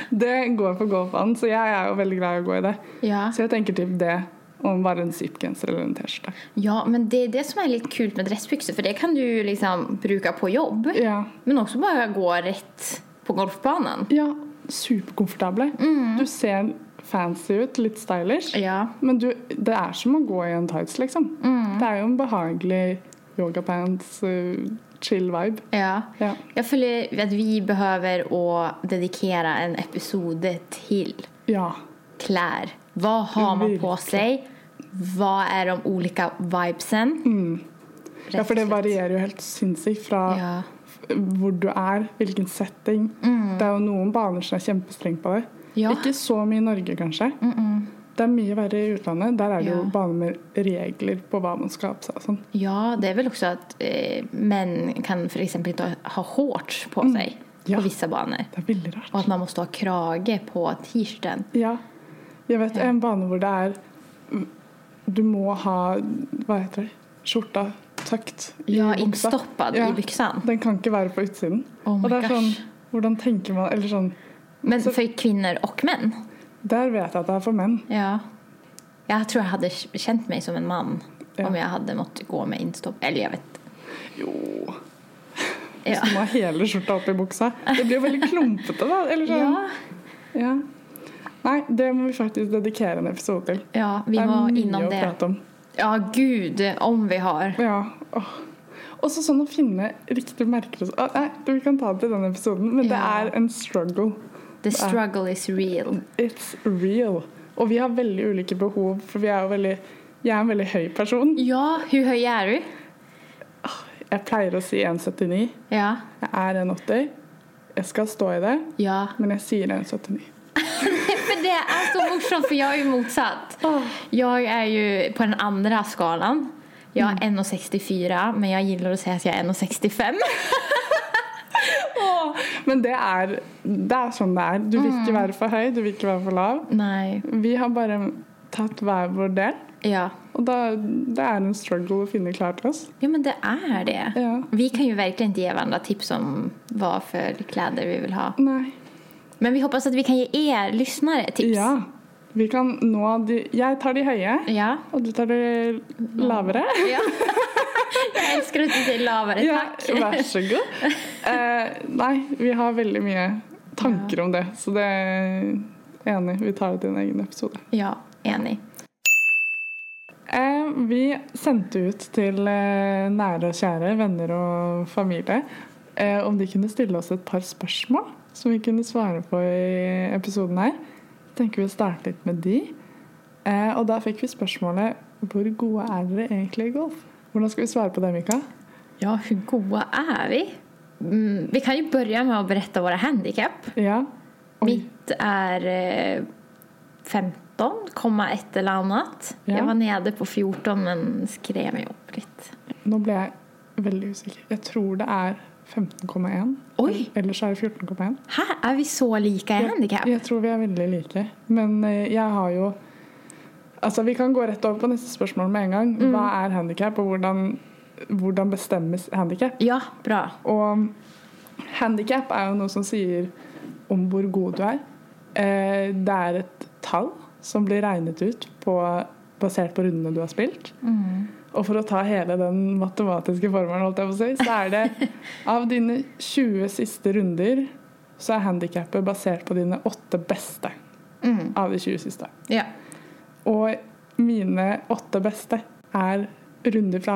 det går på golfbanen. Så jeg er jo veldig glad i å gå i det. Ja. Så jeg tenker typ det om bare en zip-genser eller en T-skjorte. ja, men det er det som er litt kult med dressbukser, for det kan du liksom bruke på jobb. Ja. Men også bare gå rett på golfbanen. ja superkomfortable. Du ser fancy ut, litt stylish. Ja. Men du, det er som å gå i en tights, liksom. Det er jo en behagelig yogapants, uh, chill vibe. Ja. Ja. Jeg føler at vi behøver å dedikere en episode til Ja. klær. Hva har man på seg? Hva er är de ulike vibesen? ja, for det varierer jo helt sinnssykt fra Ja. Hvor du er, hvilken setting. Det er jo noen baner som er kjempestrengt på det. Ja. Ikke så mye i Norge, kanskje. Det er mye verre i utlandet. Der er det jo Ja. baner med regler på hva man skal ha på seg. Sånn. Ja, det er vel også at eh, menn kan f.eks. ikke ha shorts på seg Ja. på visse baner. Det er veldig rart. Og at man måste ha krage på T-skjorten. Ja. Jeg vet en bane hvor det er Du må ha Hva heter det? Skjorta tøkt i Ja, buksa. Ja, i byxan. Den kan ikke være på utsiden. Oh og det er sånn. Hvordan tenker man Eller sånn Men Så- kvinner og menn män. Der vet jeg at det er for menn. Ja. Jeg tror jeg hadde kjent meg som en mann Ja. om jeg hadde måttet gå med innstopp. Eller jeg vet. Jo Ja. Du må ha hele skjorta opp i buksa. Det blir jo veldig klumpete, da. Eller sånn. Ja, Ja. Nei, det må vi faktisk dedikere en episode til. ja vi det er mye å det. prate om. Ja, gud, om vi har. Ja. Åh. Også sånn å finne riktige merker ah, Nei, vi kan ta det til den episoden, men det er en struggle. The struggle is real. It's real. Og vi har veldig ulike behov, for vi er jo veldig Jeg er en veldig høy person. Ja, hvor høy er du? Jeg pleier å si 1,79. Ja, Jeg er 1,80. Jeg skal stå i det, ja. men jeg sier 1,79. [LAUGHS] För det är så morsomt för jag är ju motsatt. Jag är ju på den andra skalan. Jag är 1,64 men jag gillar att säga att jag är 1,65. [LAUGHS] Men det er, det er sånn det er. Du vil ikke være for høy, du vil ikke være for lav. Nej, Vi har bare tatt hver vår del. ja. Og da, det er en struggle å finne klær til oss. Ja men det är det. Ja. Vi kan ju verkligen inte ge varandra tips om vad för kläder vi vill ha. Nei. Men vi hoppas att vi kan ge er lyssnare tips. Ja. Vi kan nå de Jeg tar de høye, Ja. og du tar de lavere. ja. [LAUGHS] jeg elsker å du lavere, takk. Ja, vær så god. Eh, nei, vi har veldig mye tanker om det, så det er enig. Vi tar det til en egen episode. Ja, enig. Eh, vi sendte ut til eh, nære og kjære, venner og familie eh, om de kunne stille oss et par spørsmål som vi kunne svare på i episoden her. tenker vi å starte litt med de. Eh, og da fikk vi spørsmålet hvor gode er dere egentlig i golf? Hvordan skal vi svare på det, Mika? Ja, hvor gode er vi? Mm, vi kan jo begynne med å berette våre handikap. Ja. Mitt er eh, 15,1 eller annet. Ja. Jeg var nede på 14 men skrev meg opp litt. Nå ble jeg veldig usikker. Jeg tror det er 15,1. Oi. Eller så er det 14,1. Hæ? Er vi så like i handikap? Jeg tror vi er veldig like. Men eh, jeg har jo Altså, Vi kan gå rett over på neste spørsmål med en gang. Mm. Hva er handikap, og hvordan, hvordan bestemmes handikap? Ja, bra. Og handikap er jo noe som sier om hvor god du er. Eh, Det er et tall som blir regnet ut på, basert på rundene du har spilt. Og for å ta hele den matematiske formelen, si, så er det [LAUGHS] av dine 20 siste runder, så er handikappet basert på dine åtte beste Mm. av de 20 siste. Ja. Og mine åtte beste er runder fra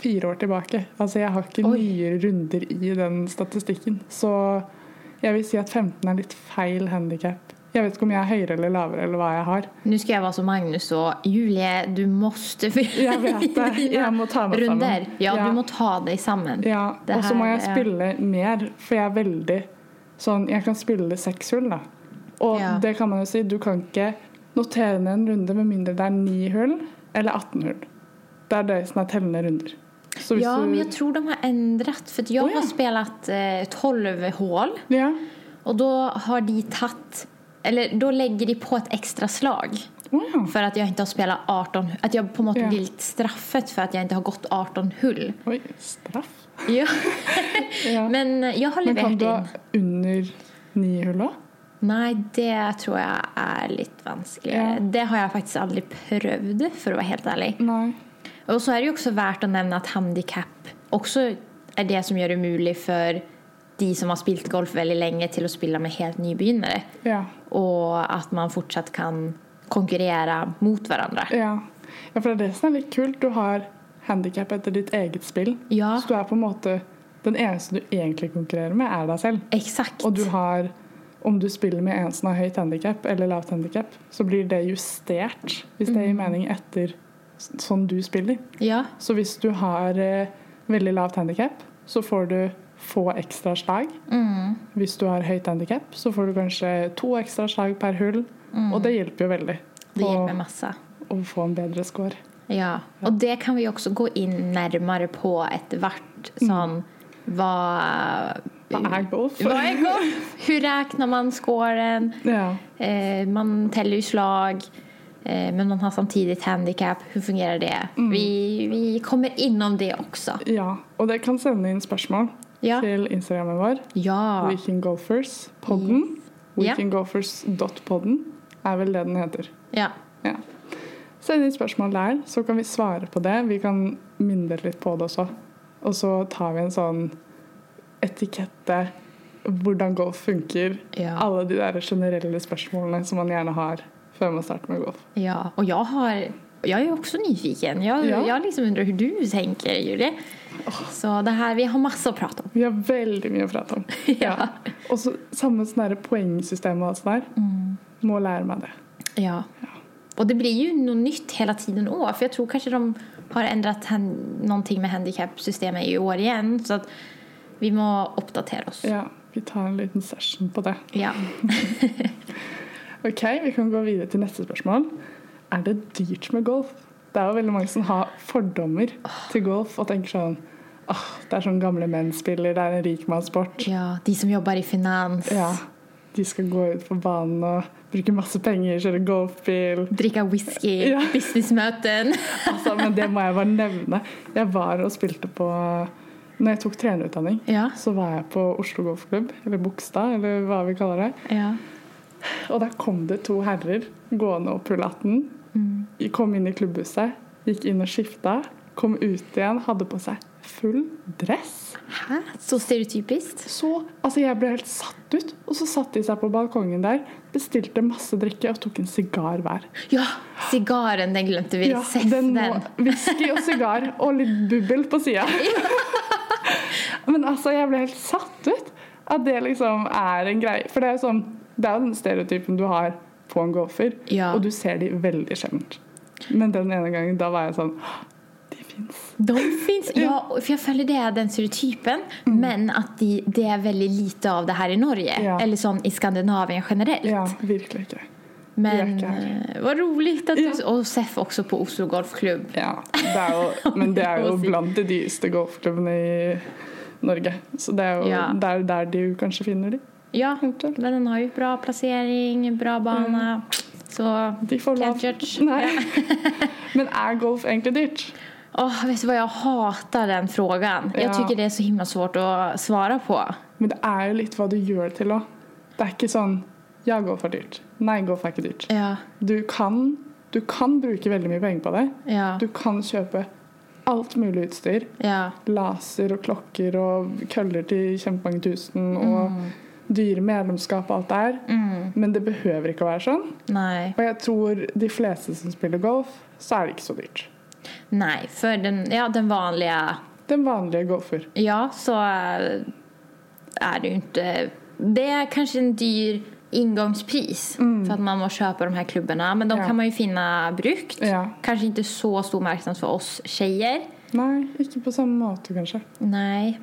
fire år tilbake. Altså jeg har ikke Oi. nye runder i den statistikken. Så jeg vil si at 15 er litt feil handikap. Jeg vet ikke om jeg er høyere eller lavere eller hva jeg har. Nå skal jeg være som Magnus og Julie, du måste [LAUGHS] Jeg vet det. Jeg må ta meg runder. sammen. Ja, du må ta deg sammen. Ja, og så må jeg jeg ja. spille mer, for jeg er veldig sånn Jeg kan spille seks hull, da. Og Ja. det kan man jo si, du kan ikke notere ned en runde med mindre det er ni hull eller 18 hull. Det er det som er tellende runder. Ja, men jeg tror de har endret, for jeg Oh, ja. har tolv eh, 12 hål. Ja. Och då har de tagit, eller då lägger de på ett extra slag. Ja. För att jag inte har spelat 18, att jag på Ja. blir litt straffet för att jag inte har gått 18 hull. Oi, straff. Ja. [LAUGHS] Ja. Men jag har Men levert du ha inn. under ni hull òg? Nei, det tror jeg er litt vanskeligere. Ja. Det har jeg faktisk aldri prøvd, for å være helt ærlig. Nei. Og så er det jo også verdt å nevne at handikap også er det som gjør det mulig for de som har spilt golf veldig lenge, til å spille med helt nybegynnere. Ja. Og at man fortsatt kan konkurrere mot hverandre. Ja. ja, for det er det som er litt kult. Du har handikap etter ditt eget spill. Ja. Så du er på en måte Den eneste du egentlig konkurrerer med, er deg selv. Exakt. Og du har Om du spiller med en som har høyt handikap eller lavt handikap, så blir det justert, hvis det gir mening, etter sånn du spiller. Ja. Så hvis du har eh, veldig lavt handikap, så får du få ekstra slag. Mm. Hvis du har høyt handikap, så får du kanskje to ekstra slag per hull. Og det hjelper jo veldig Det hjelper masse. å få en bedre score. Ja, og det kan vi også gå inn nærmere på etter hvert. Sånn hva Hva er golf? Hva er golf? Hvordan regner man scoren? Ja. Eh, man teller jo slag, eh, men man har samtidig handikap. Hvordan fungerer det? Vi, vi kommer innom det også. ja. Og det kan sende inn spørsmål Ja. til Instagrammen vår. Ja. Weekend Golfers. Podden. Weekendgolfers.podden er vel det den heter. ja. Ja. Send inn spørsmål der, så kan vi svare på det. Vi kan minne litt på det også. Og så tar vi en sånn etikette hvordan golf funker. Ja. Alle de der generelle spørsmålene som man gjerne har før man starter med golf. ja. Og jeg har jeg er jo også nyfiken. Jeg, Ja. jeg liksom undrer hvordan du tenker, Julie. Så det her, vi har masse å prate om. Vi har veldig mye å prate om. [LAUGHS] Ja. Og så samme sånn poengsystem og alt sånt der. Mm. Må lære meg det. Ja. Og det blir jo noe nytt hele tiden òg, for jeg tror kanskje de har endret Noen ting med handikapsystemet i år igjen. Så att vi må oppdatere oss. Ja, vi tar en liten session på det. Ja. [LAUGHS] Ok, vi kan gå videre til neste spørsmål. Er det dyrt med golf? Det er jo veldig mange som har fordommer til golf og tenker sånn Åh, det er sånn gamle menn spiller, det er en rikmannssport. ja, de som jobber i finans. Ja, de skal gå ut på banen og bruke masse penger, kjøre golfbil. Drikke whisky, Ja. businessmøten. [LAUGHS] Altså, men det må jeg bare nevne. Jeg var og spilte på Når jeg tok trenerutdanning, Ja. så var jeg på Oslo Golfklubb, eller Bogstad, eller hva vi kaller det. Ja. Og der kom det to herrer gående opp hull 18. De Kom inn i klubbhuset, gikk inn og skifta, kom ut igjen, hadde på seg full dress. Hæ? Så stereotypisk. Så, altså Jeg ble helt satt ut. Og så satte de seg på balkongen der, bestilte masse drikke og tok en sigar hver. Ja, sigaren, den glemte vi. Ja, Seff den den. Whisky og sigar og litt bubbel på sida. [LAUGHS] Men altså, jeg ble helt satt ut at det liksom er en greie. For det er jo sånn, det er jo den stereotypen du har på en golfer, Ja. og du ser de veldig sjeldent. Men den ene gangen da var jeg sånn De fins. De finns, [LAUGHS] ja, for jeg føler det er den stereotypen, men at de, det er veldig lite av det her i Norge. Ja. Eller sånn i Skandinavien generelt. Ja, virkelig ikke. Men Det var rolig eh, vad roligt Ja. Og Seff også på Oslo Golfklubb. Ja, det er jo, [LAUGHS] men det er jo blant de dyreste golfklubbene i Norge. Så det er jo Ja. det er der de kanskje finner de. Ja, men den har jo bra plassering, bra bana. Så De får lov. [LAUGHS] Men er golf egentlig dyrt? Åh, vet du hva, Jeg hater den frågan. Ja. Jeg syns det er så himla svårt å svare på. Men det er jo litt hva du gjør det til òg. Det er ikke sånn Ja, golf er dyrt. Nei, golf er ikke dyrt. Ja, Du kan, du kan bruke veldig mye penger på det. ja, Du kan kjøpe alt mulig utstyr. ja. Laser og klokker og køller til kjempemange tusen. Og dyre medlemskap og alt det her. Mm, Men det behøver ikke å være sånn. Nei. Og jeg tror de fleste som spiller golf, så er det ikke så dyrt. Nei, for den, ja, den vanlige Den vanlige golfer. Ja, så er det jo ikke Det er kanskje en dyr ingångspris för att man må köpa de här klubborna. Men de Ja. kan man ju finna brukt. Ja. Kanskje ikke så stor marknad for oss tjejer. Nei, ikke på samme måte, kanskje. Nej.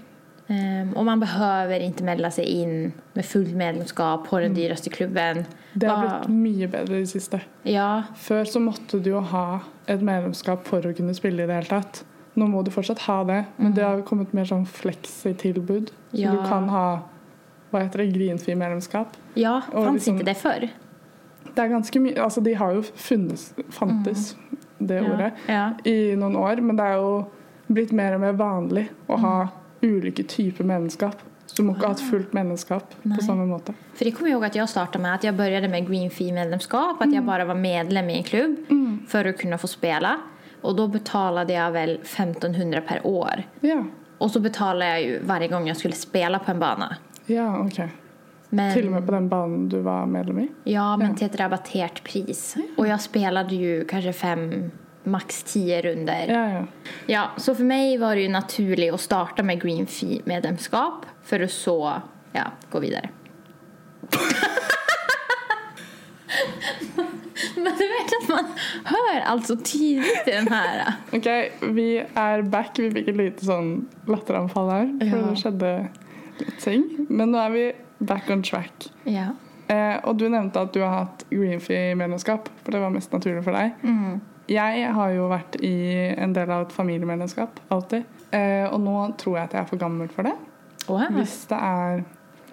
Ehm, og man behøver ikke melde seg inn med fullt medlemskap på den dyreste klubben. Det har blitt mye bedre i det siste. Ja, Før så måtte du jo ha et medlemskap for å kunne spille i det hele tatt. Nå må du fortsatt ha det, men det har kommet mer sånn fleksitilbud. Så Ja. du kan ha hva heter det, grinfri-medlemskap. ja fantes liksom- ikke det før? Det er ganske mye Altså, de har jo funnes, fantes, det ordet, Ja. i noen år, men det er jo blitt mer og mer vanlig å ha ulike typer medlemskap. Så du må ikke ha et fullt medlemskap Nei. på samme måte. For det kommer jag ihåg att jag startade med at jeg började med Green Fee-medlemskap. At jeg bare var medlem i en klubb for å kunne få spela. Og da betalte jeg vel 1500 per år. Ja, Og så betalte jeg jo varje gang jeg skulle spela på en bane. ja ok. Men, Til og med på den banen du var medlem i? Ja, men Ja. til et rabattert pris. Og jeg spelade jo kanskje fem, max ti runder. Ja, ja. Ja, så for meg var det jo naturlig å starte med Green Fee-medlemskap for å så ja, gå videre. [LAUGHS] Men du vet at man hører alt så tydelig i den her. Ok, vi er back. Vi fikk et lite sånn latteranfall her, for Ja. det skjedde litt ting. Men nå er vi back on track. Ja. Eh, og du nevnte at du har hatt Greenfee-medlemskap, for det var mest naturlig for deg. Mm. Jeg har jo vært i en del av et familiemedlemskap, alltid. Eh, og nå tror jeg at jeg er for gammel for det. Wow. Hvis det er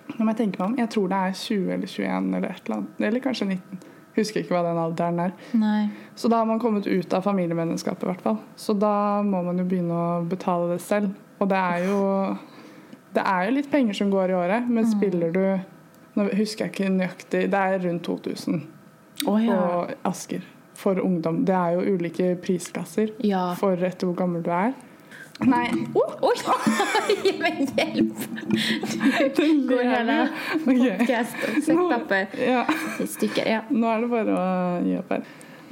Nå må jeg tenke meg om. Jeg tror det er 20 eller 21 eller et eller annet. Eller kanskje 19. Husker ikke hva den alderen er. Nei. Så da har man kommet ut av familiemedlemskapet, i hvert fall. Så da må man jo begynne å betale det selv. Og det er jo Det er jo litt penger som går i året, men spiller du Nå husker jeg ikke nøyaktig Det er rundt 2000 Oh, ja. på Asker for ungdom. Det er jo ulike prisklasser Ja. for etter hvor gammel du er. Nei Oi! [LAUGHS] Ge mig hjelp! [LAUGHS] Du Går her Ok. podcast og setupper Ja. i stycken. Ja. Nå er det bare å gi opp her.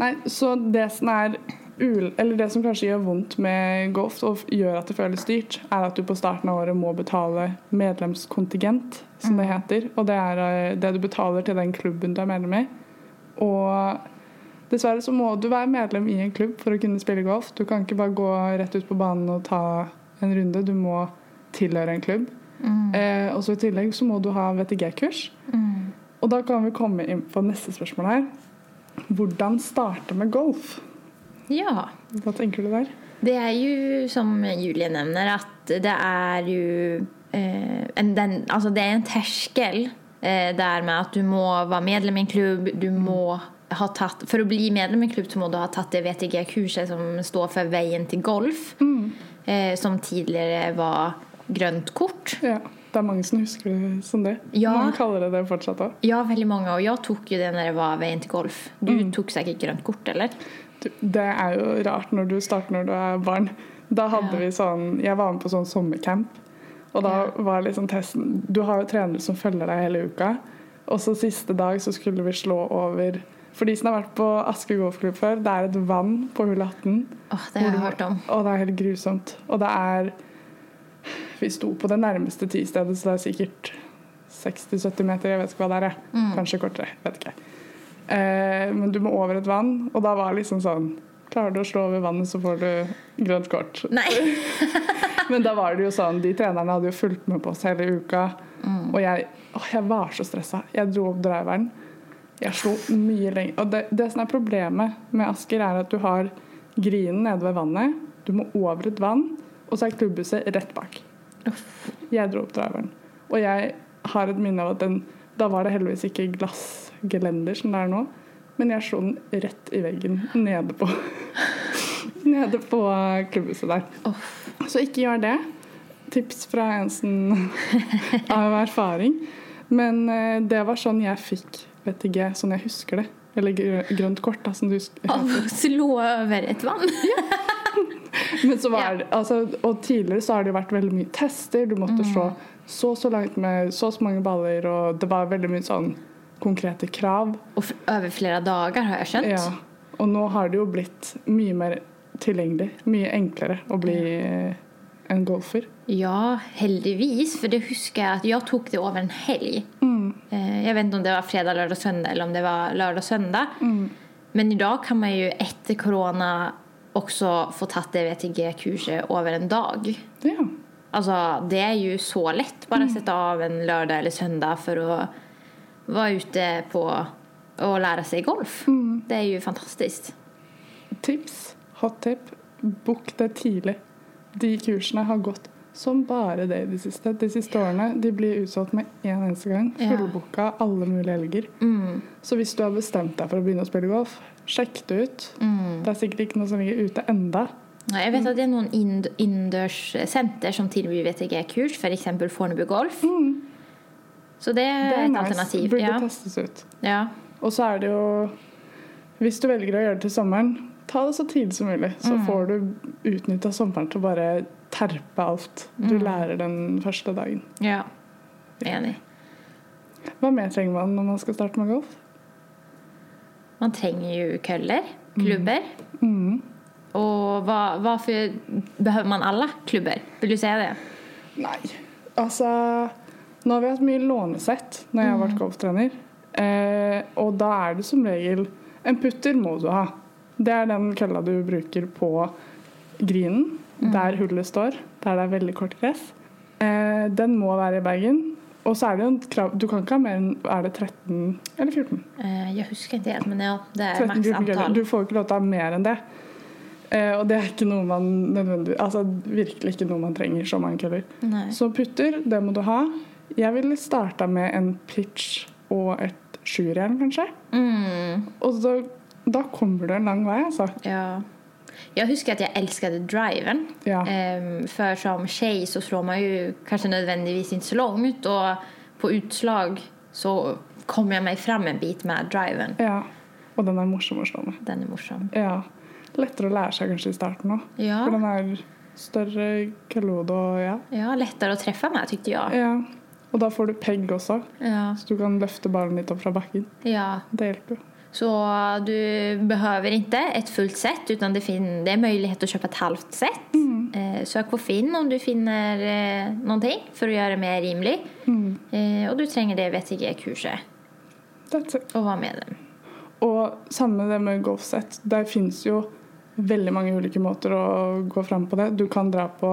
Nei, så det som er ul eller det som kanskje gjør vondt med golf og gjør at det føles dyrt, er at du på starten av året må betale medlemskontingent, som det heter. Og det er eh, det du betaler til den klubben du er medlem i. Og dessverre så må du være medlem i en klubb for å kunne spille golf. Du kan ikke bare gå rett ut på banen og ta en runde. Du må tilhøre en klubb. Eh, og så I tillegg så må du ha VTG-kurs. Og da kan vi komme inn på neste spørsmål her. Hvordan starte med golf? ja. Hva tenker du der? Det er jo, som Julie nevner, at det er jo eh, en, den, altså det er en terskel eh, der med at du må være medlem i en klubb, du må tatt, for å bli medlem i klubb så må du ha tatt det VTG-kurset som står for Veien til golf eh, som tidligere var grønt kort. Ja, Det er mange som husker det som det. Ja. Mange kaller det det fortsatt òg. Ja, veldig mange. Og jeg tok jo det når det var Veien til golf. Du tok sikkert grønt kort eller? Det er jo rart når du starter når du er barn. Da hadde Ja. vi sånn Jeg var med på sånn sommercamp. Og da Ja. var liksom testen Du har jo trenere som følger deg hele uka. Og så siste dag så skulle vi slå over For de som har vært på Aske golfklubb før, det er et vann på hull 18. Oh, det har jeg hørt om. Og det er helt grusomt. Og det er Vi sto på det nærmeste tistedet, så det er sikkert 60-70 meter. Jeg vet ikke hva det er. Mm. Kanskje kortere. Vet ikke. Eh, men du må over et vann, og da var det liksom sånn Klarer du å slå over vannet, så får du grønt kort. Nei. [LAUGHS] Men da var det jo sånn, de trenerne hadde jo fulgt med på oss hele uka. Mm. Og jeg, å, jeg var så stressa. Jeg dro opp driveren. Jeg slo mye lenger. Og det, det som er problemet med Asker, er at du har grinen nede ved vannet. Du må over et vann, og så er klubbhuset rett bak. Jeg dro opp driveren. Og jeg har et minne av at den Da var det heldigvis ikke glassgelender som det er nå, men jeg slo den rett i veggen nede på [LAUGHS] Nede på klubbhuset der. Så ikke gjør det. Tips fra en [LAUGHS] av erfaring. Men eh, det var sånn jeg fikk VTG, sånn jeg husker det. Eller grønt kort, da, som du husker. Att slå over et vann. [LAUGHS] Men så var det, altså, og tidligere så har det jo vært veldig mye tester. Du måtte slå så så langt med så så mange baller, og det var veldig mye sånn konkrete krav. Og over flere dager, har jeg skjønt. Ja. Og nå har det jo blitt mye mer tilgjengelig. Mye enklere å bli en golfer. Ja, heldigvis. For det husker jeg at jeg tok det over en helg. Mm. Jeg vet ikke om det var fredag, lørdag, søndag eller om det var lørdag, søndag. Mm. Men i dag kan man jo etter korona også få tatt det VTG-kurset over en dag. Ja. Altså, det er jo så lätt. Bara sette av en lørdag eller søndag for å være ute på å lære seg golf. Det er jo fantastisk. Tips, hot tip, bok det tidlig. De kursene har gått som bare det i de siste. De siste årene de blir utsolgt med én eneste gang. Fullbooka alle mulige helger. Mm. Så hvis du har bestemt deg for å begynne å spille golf, sjekk det ut. Mm. Det er sikkert ikke noe som ligger ute enda. Jeg vet at det er noen innendørssenter som tilbyr VTG-kurs, f.eks. Fornebu Golf. Så det er, Det er et nice. alternativ. Burde Ja. testes ut. Ja. Og så er det jo Hvis du velger å gjøre det til sommeren, ta det så tidlig som mulig. Så Mm. får du utnytta sommeren til å bare terpe alt du Mm. lærer den første dagen. ja. Enig. Hva mer trenger man når man skal starte med golf? Man trenger jo køller, klubber. Mm. Og hva, for behøver man alle klubber? Vil du si det? Nei, altså Nå har vi hatt mye lånesett når jeg har vært golftrener. Eh, og da er det som regel En putter må du ha. Det er den kølla du bruker på grinen, der hullet står, der det er veldig kort gress. Eh, den må være i bagen. Og så er det jo en krav Du kan ikke ha mer enn Er det 13 eller 14? Eh, jeg husker ikke helt, men ja, det er 13 maks antall. Du får ikke lov til å ha mer enn det. Eh, og det er ikke noe man nødvendig, altså virkelig ikke noe man trenger så mange køller. Nei. Så putter, det må du ha. Jeg ville starta med en pitch og et sjuerjern, kanskje. Mm, Og da, da kommer du en lang vei, altså. ja. Jeg husker at jeg elsket driven. Ja. Um, for som jente så slår man jo kanskje nødvendigvis ikke så langt, og på utslag så kommer jeg meg fram en bit med driven. ja. Og den er morsom å slå med. Den er morsom. Ja. Lettere å lære seg kanskje i starten òg. Ja, For den er større køllehode og ja. ja lettere å treffe med tykte jeg. ja. Og da får du pegg også, Ja. så du kan løfte ballen litt opp fra bakken. ja. Det hjelper jo. Så du behøver ikke et fullt set utan det, finner, det er mulighet til å kjøpe et halvt set. Eh, søk på Finn om du finner eh, ting For å gjøre det mer rimelig. Mm. Eh, og du trenger det VTG-kurset Og hva med dem. Og samme det med golfsett. Der fins jo veldig mange ulike måter å gå fram på det. Du kan dra på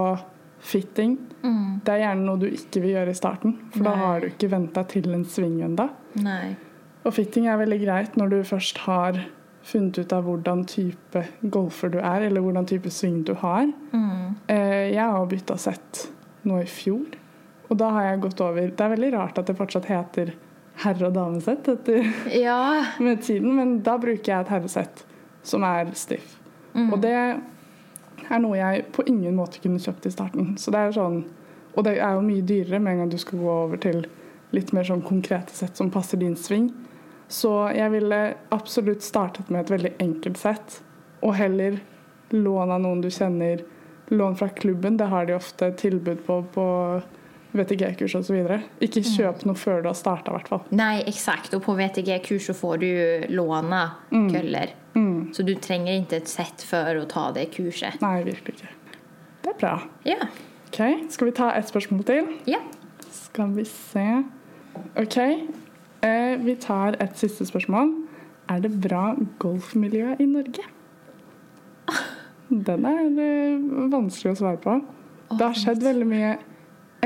fitting. Mm. Det er gjerne noe du ikke vil gjøre i starten, for da har du ikke venta til en sving ennå. Og fitting er veldig greit når du først har funnet ut av hvordan type golfer du er, eller hvordan type sving du har. Mm. Eh, Jeg har bytta sett nå i fjor, og da har jeg gått over Det er veldig rart at det fortsatt heter herre- og damesett etter [LAUGHS] Ja. med tiden, men da bruker jeg et herresett som er stiff. Mm. Og det er noe jeg på ingen måte kunne kjøpt i starten. Så det er sånn, og det er jo mye dyrere med en gang du skal gå over til litt mer sånn konkrete sett som passer din sving. Så jeg ville absolutt startet med et veldig enkelt sett, og heller lån av noen du kjenner. Lån fra klubben, det har de ofte tilbud på på VTG-kurs osv. Ikke kjøp noe før du har starta, i hvert fall. Nei, eksakt. Og på VTG-kurs så får du låne køller. köller. Mm. Så du trenger ikke et sett for å ta det kurset. Nei, virkelig ikke. Det er bra. Ja. Ok, Skal vi ta et spørsmål til? Ja. Skal vi se Ok, vi tar et siste spørsmål. Er det bra golfmiljø i Norge? Den er eh, vanskelig å svare på. Det har skjedd veldig mye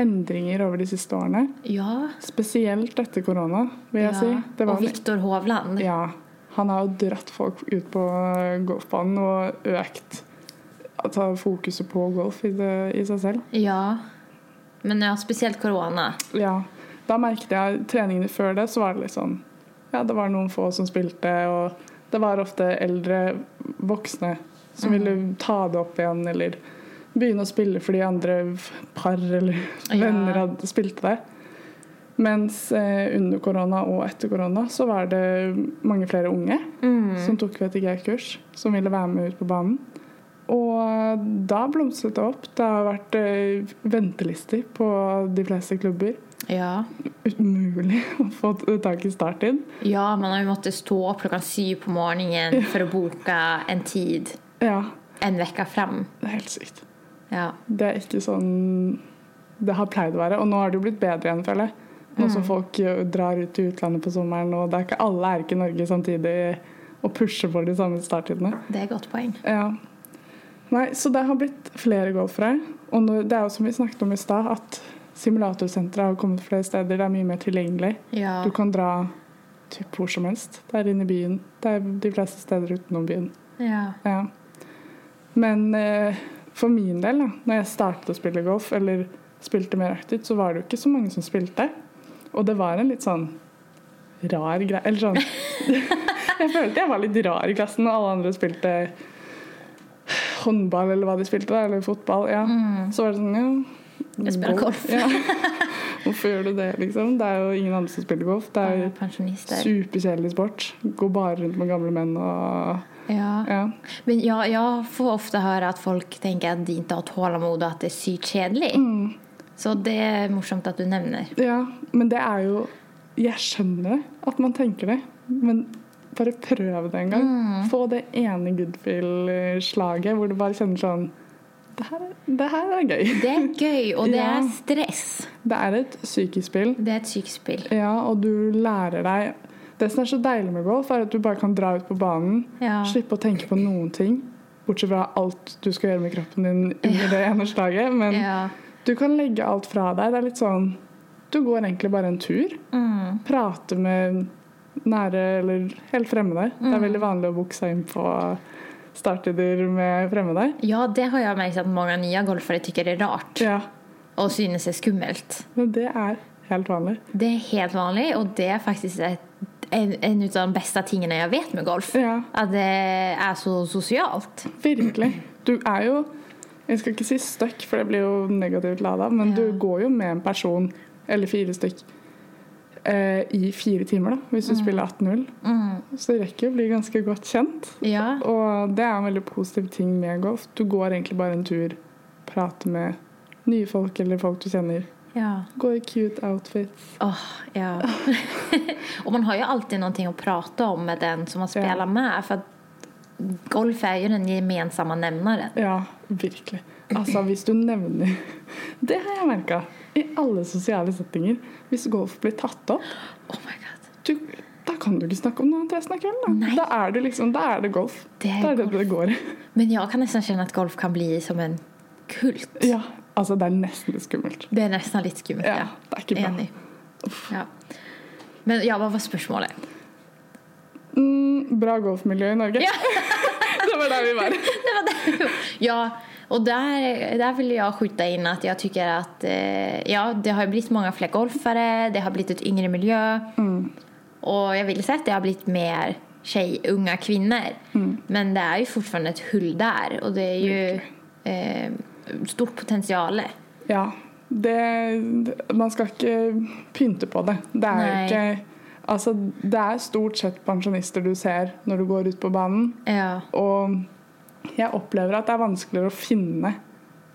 endringer over de siste årene. Ja. Spesielt etter korona, vil jeg ja. si. Det var Och Viktor Hovland. ja, han har jo dratt folk ut på golfbanen og økt altså, fokuset på golf i, det, i seg selv. Ja. Men ja, spesielt korona. Ja, da merket jeg treningene før det, så var det litt sånn Ja, det var noen få som spilte, og det var ofte eldre voksne som ville ta det opp igjen, eller begynne å spille fordi andre par eller Ja. venner hadde spilte det. Mens eh, under korona og etter korona så var det mange flere unge som tok VTG-kurs, som ville være med ut på banen. Og da blomstret det opp. Det har vært eh, ventelister på de fleste klubber. Ja. Umulig å få tak i starttid. Ja, man har jo måttet stå opp klokka syv på morgenen for å boka en tid Ja, en uke frem. det er helt sykt. Ja. Det er ikke sånn det har pleid å være. Og nå har det jo blitt bedre igjen, føler jeg. Nå som folk drar ut til utlandet på sommeren, og det er ikke alle er ikke i Norge samtidig og pusher for de samme starttidene. Det er et godt poeng. Ja. Nei, så det har blitt flere golfere. Og det er jo som vi snakket om i stad, at simulatorsentre har kommet flere steder. Det er mye mer tilgjengelig. Ja. Du kan dra typ hvor som helst. Det er inne i byen. Det er de fleste steder utenom byen. Ja. Ja. Men eh, For min del, da når jeg startet å spille golf, eller spilte mer aktivt, så var det jo ikke så mange som spilte. Og det var en litt sånn rar greie Eller sånn [LAUGHS] Jeg følte jeg var litt rar i klassen, og alle andre spilte håndball eller hva de spilte, eller fotball. Ja. Så var det sånn ja, Jeg spiller golf. Ja. [LAUGHS] Hvorfor gjør du det, liksom? Det er jo ingen andre som spiller golf. Det er jo superkjedelig sport. Går bare rundt med gamle menn og Ja. Ja. Men ja, jeg får ofte høre at folk tenker at de ikke har tålmodighet, og at det er sykt kjedelig. Mm. Så det er morsomt at du nevner. ja. Men det er jo Jeg skjønner at man tenker det. Men bare prøv det en gang. Mm. Få det ene Goodfield-slaget hvor du bare kjenner sånn det her, det her er gøy. Det er gøy, og det Ja. er stress. Det er et psykisk spill. Det er et psykisk spill. Ja, og du lærer deg Det som er så deilig med golf, er at du bare kan dra ut på banen, Ja. slippe å tenke på noen ting. Bortsett fra alt du skal gjøre med kroppen din under det ene slaget. Men Ja. du kan legge alt fra deg. Det er litt sånn Du går egentlig bare en tur. Mm. Prate med nære eller helt fremmede. Det Mm. er veldig vanlig å booke seg inn på starttider med fremmede. ja, det har jag märkt att många nya golfare tycker är rart Ja, och synes är skummelt. men det er helt vanlig. Det är helt vanligt och det är faktiskt ett, en, en av de bästa tingene jag vet med golf. Ja. Att det är så socialt. Virkelig. Du er jo Jeg skal ikke si stuck, for det blir jo negativt lada, men Ja. du går jo med en person, eller fire stykk, eh, i fire timer, da, hvis du spiller 18-0. Så det rekker å bli ganske godt kjent. Ja. Og det er en veldig positiv ting med golf. Du går egentlig bare en tur, prater med nye folk eller folk du kjenner. Ja. Går i cute outfits. Åh, ja. [LAUGHS] og man har jo alltid noe å prate om med den som man spiller Ja. med. For golf er jo den gemensamme nevneren. Ja, virkelig. Altså, hvis du nevner [LAUGHS] Det har jeg merka i alle sosiale settinger. Hvis golf blir tatt opp, Oh my god. du, da kan du ikke snakke om noe annet resten av kvelden. Da, da er det liksom, da er det golf. Det er da er det golf. det går. Men jeg kan nesten kjenne at golf kan bli som en kult. Ja, altså det er nesten litt skummelt. Det er nesten litt skummelt, Ja, det er ikke bra. Enig. Ja. Men ja, hva var spørsmålet? Mm, bra golfmiljø i Norge. Ja. [LAUGHS] det var der vi var. [LAUGHS] Det var der. Ja, och där, där vill jag skjuta in att jag tycker att eh, ja, det har blivit många fler golfare, det har blivit ett yngre miljö. Och jag vill säga att det har blivit mer tjej, unga kvinnor. Men det är ju fortfarande ett hull där och det är ju eh, stort potential. Ja, det, man skal ikke pynte på det. Det er ikke Altså, det er stort sett pensjonister du ser når du går ut på banen. Ja. Og jeg opplever at det er vanskeligere å finne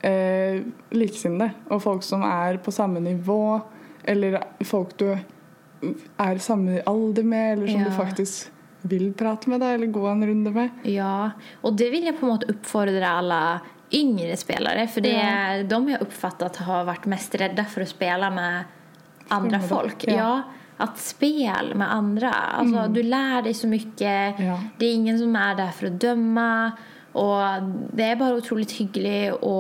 eh, likesinnede og folk som er på samme nivå, eller folk du er samme alder med, eller som Ja. du faktisk vil prate med, da, eller gå en runde med. Ja, og det vil jeg på en måte oppfordre alle yngre spillere For det är de jeg oppfattet har vært mest redde for å spille med andre folk. ja. Ja. att spel med andre. Alltså, Du lærer deg så mye. Ja. Det er ingen som er der for å döma. Och det er bare utrolig hyggelig å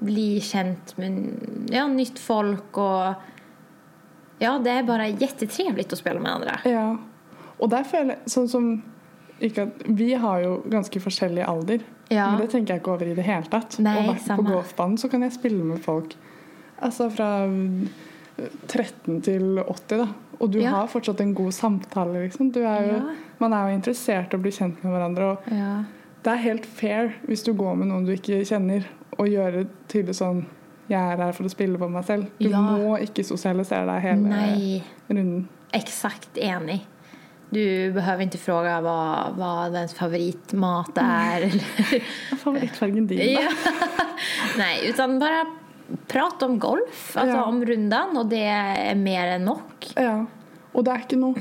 bli kjent med ja, nytt folk. og ja, det er bare jättetrevligt å spille med andre. Ja. Og der føler jeg sånn som ikke at, Vi har jo ganske forskjellig alder, Ja. men det tenker jeg ikke over i det hele tatt. Nei, og vært på golfbanen så kan jeg spille med folk altså fra mm, 13 til 80, da. Og du Ja. har fortsatt en god samtale, liksom. Du er jo, Ja. Man er jo interessert i å bli kjent med hverandre. Og Ja. Det er helt fair hvis du går med noen du ikke kjenner, og gjør det tydelig sånn Jeg er her for å spille på meg selv. Du Ja. må ikke sosialisere deg hele Nei. runden. Exakt enig. Du behöver inte fråga hva, hva dens favoritmat er [LAUGHS] favorittfargen din, da? [LAUGHS] Nej, utan bare prate om golf, altså Ja. om rundan og det er mer enn nok. Ja. Og det er ikke noe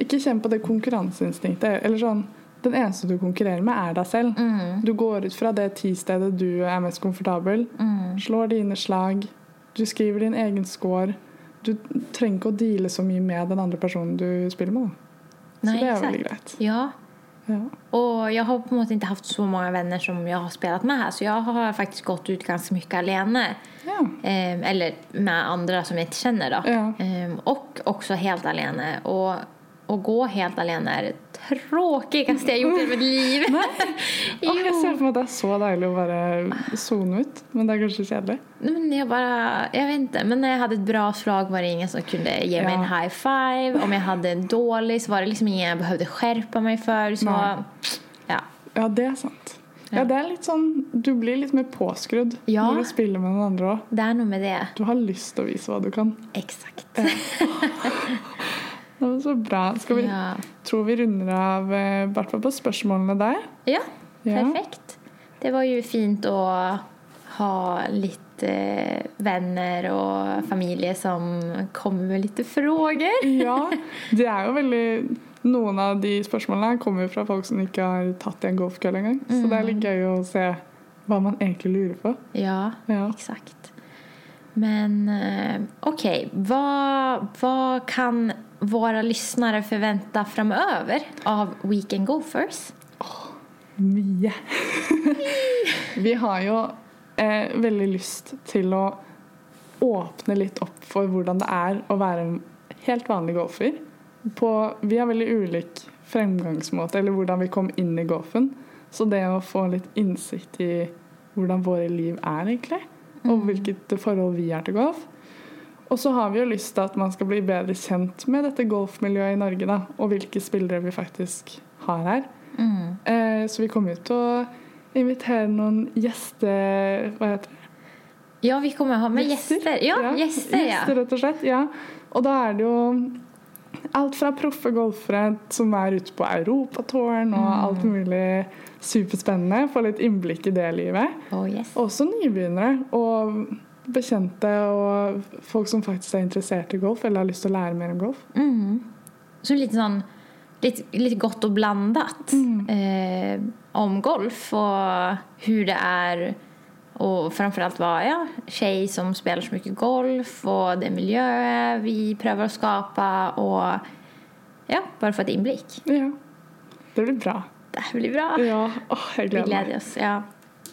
Ikke kjenn på det konkurranseinstinktet. Eller sånn Den eneste du konkurrerer med, er deg selv. Du går ut fra det tistedet du er mest komfortabel. Slår dine slag. Du skriver din egen score. Du trenger ikke å deale så mye med den andre personen du spiller med. Så det er veldig greit. Ja, Ja. Og jeg har på en måte ikke haft så mange venner som jeg har spilt med her, så jeg har faktisk gått ut ganske mye alene. Ja. Eh, eller med andre som jeg ikke kjenner, da. Ja. Eh, og også helt alene. Och, å gå helt alene er det tråkigste jeg har gjort i mitt liv. Åh, [LAUGHS] jeg ser for meg at det er så deilig å bare sone ut, men det er kanskje kjedelig. Men jeg bare, jeg vet ikke. men når jeg hadde et bra slag var det ingen som kunne gi meg Ja. en high five. Om jeg hadde en dårlig, så var det liksom ingen jeg behøvde skjerpe meg for. Så, ja. Ja, det er sant. Ja, det er litt sånn Du blir litt mer påskrudd Ja. når du spiller med noen andre òg. Det är nog med det. Du har lyst til å vise hva du kan. Exakt. [LAUGHS] Det var så bra. Vi, Ja. tror vi runder av eh, hvert på spørsmålene der. ja, Ja. perfekt. Det var jo fint å ha litt eh, venner og familie som kommer med litt frågor. Ja, [LAUGHS] det er jo veldig Noen av de spørsmålene kommer fra folk som ikke har tatt i en golfkølle engang. Så det er litt gøy å se hva man egentlig lurer på. Ja, Ja. exakt. Men okej, okay. vad, vad kan våra lyssnare förvänta framöver av Weekend Gophers? Oh, Mye. [LAUGHS] Vi har jo eh, veldig lyst til å åpne litt opp for hvordan det er å være en helt vanlig golfer. På, vi har veldig ulik fremgangsmåte, eller hvordan vi kom inn i golfen. Så det å få litt innsikt i hvordan våre liv er, egentlig, og hvilket forhold vi har til golf. Og så har vi jo lyst til at man skal bli bedre kjent med dette golfmiljøet i Norge, da, og hvilke spillere vi faktisk har her. Eh, så vi kommer jo til å invitere noen gjester Hva heter det? Ja, vi kommer å ha med gjester. Ja, gäster ja. Gjester, rett og slett. Ja. Og da er det jo alt fra proffe golfere som er ute på europatouren, og Mm. alt mulig superspennende. Få litt innblikk i det livet. Oh, yes. Også nybegynnere og bekjente og folk som faktisk er interessert i golf eller har lyst til å lære mer om golf. Så litt sånn litt, litt godt og blandet mm. eh, om golf og hvordan det är framfor alt var ja, tjej som spelar så mycket golf och det miljøet vi prøver å skapa och ja, bara få ett inblick. Ja. Det blir bra. Det blir bra. Ja, åh, jeg Vi gleder meg. gläder oss. Ja.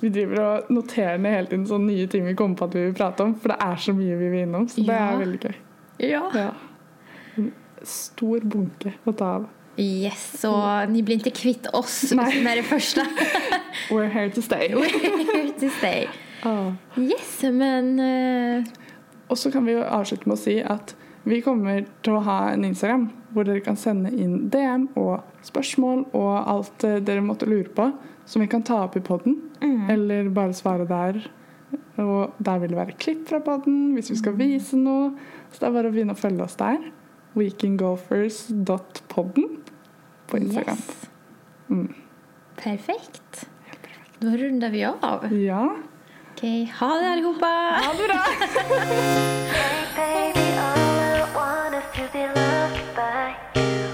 Vi driver og noterer ned hele tiden sånne nye ting vi kommer på at vi vil prate om. For det er så mye vi vil innom, så det Ja. er veldig gøy. ja. Ja. En stor bunke å ta av. Yes, så ni blir ikke kvitt oss Nej. med det første. [LAUGHS] We're here to stay. [LAUGHS] We're here to stay. Oh. Yes, men uh... Og så kan vi jo avslutte med å si at vi kommer til å ha en Instagram hvor dere kan sende inn DM og spørsmål og alt eh, dere måtte lure på, som vi kan ta opp i podden. Eller bare svare der. Og der vil det være klipp fra podden hvis vi skal vise noe. Så det er bare å begynne å følge oss der. weekendgolfers.podden på Instagram. Yes. Mm. Perfekt. Ja, runder vi av. Ja. Okej, okay. ha det allihopa! Ha det bra! hey baby, all I want is to be loved by you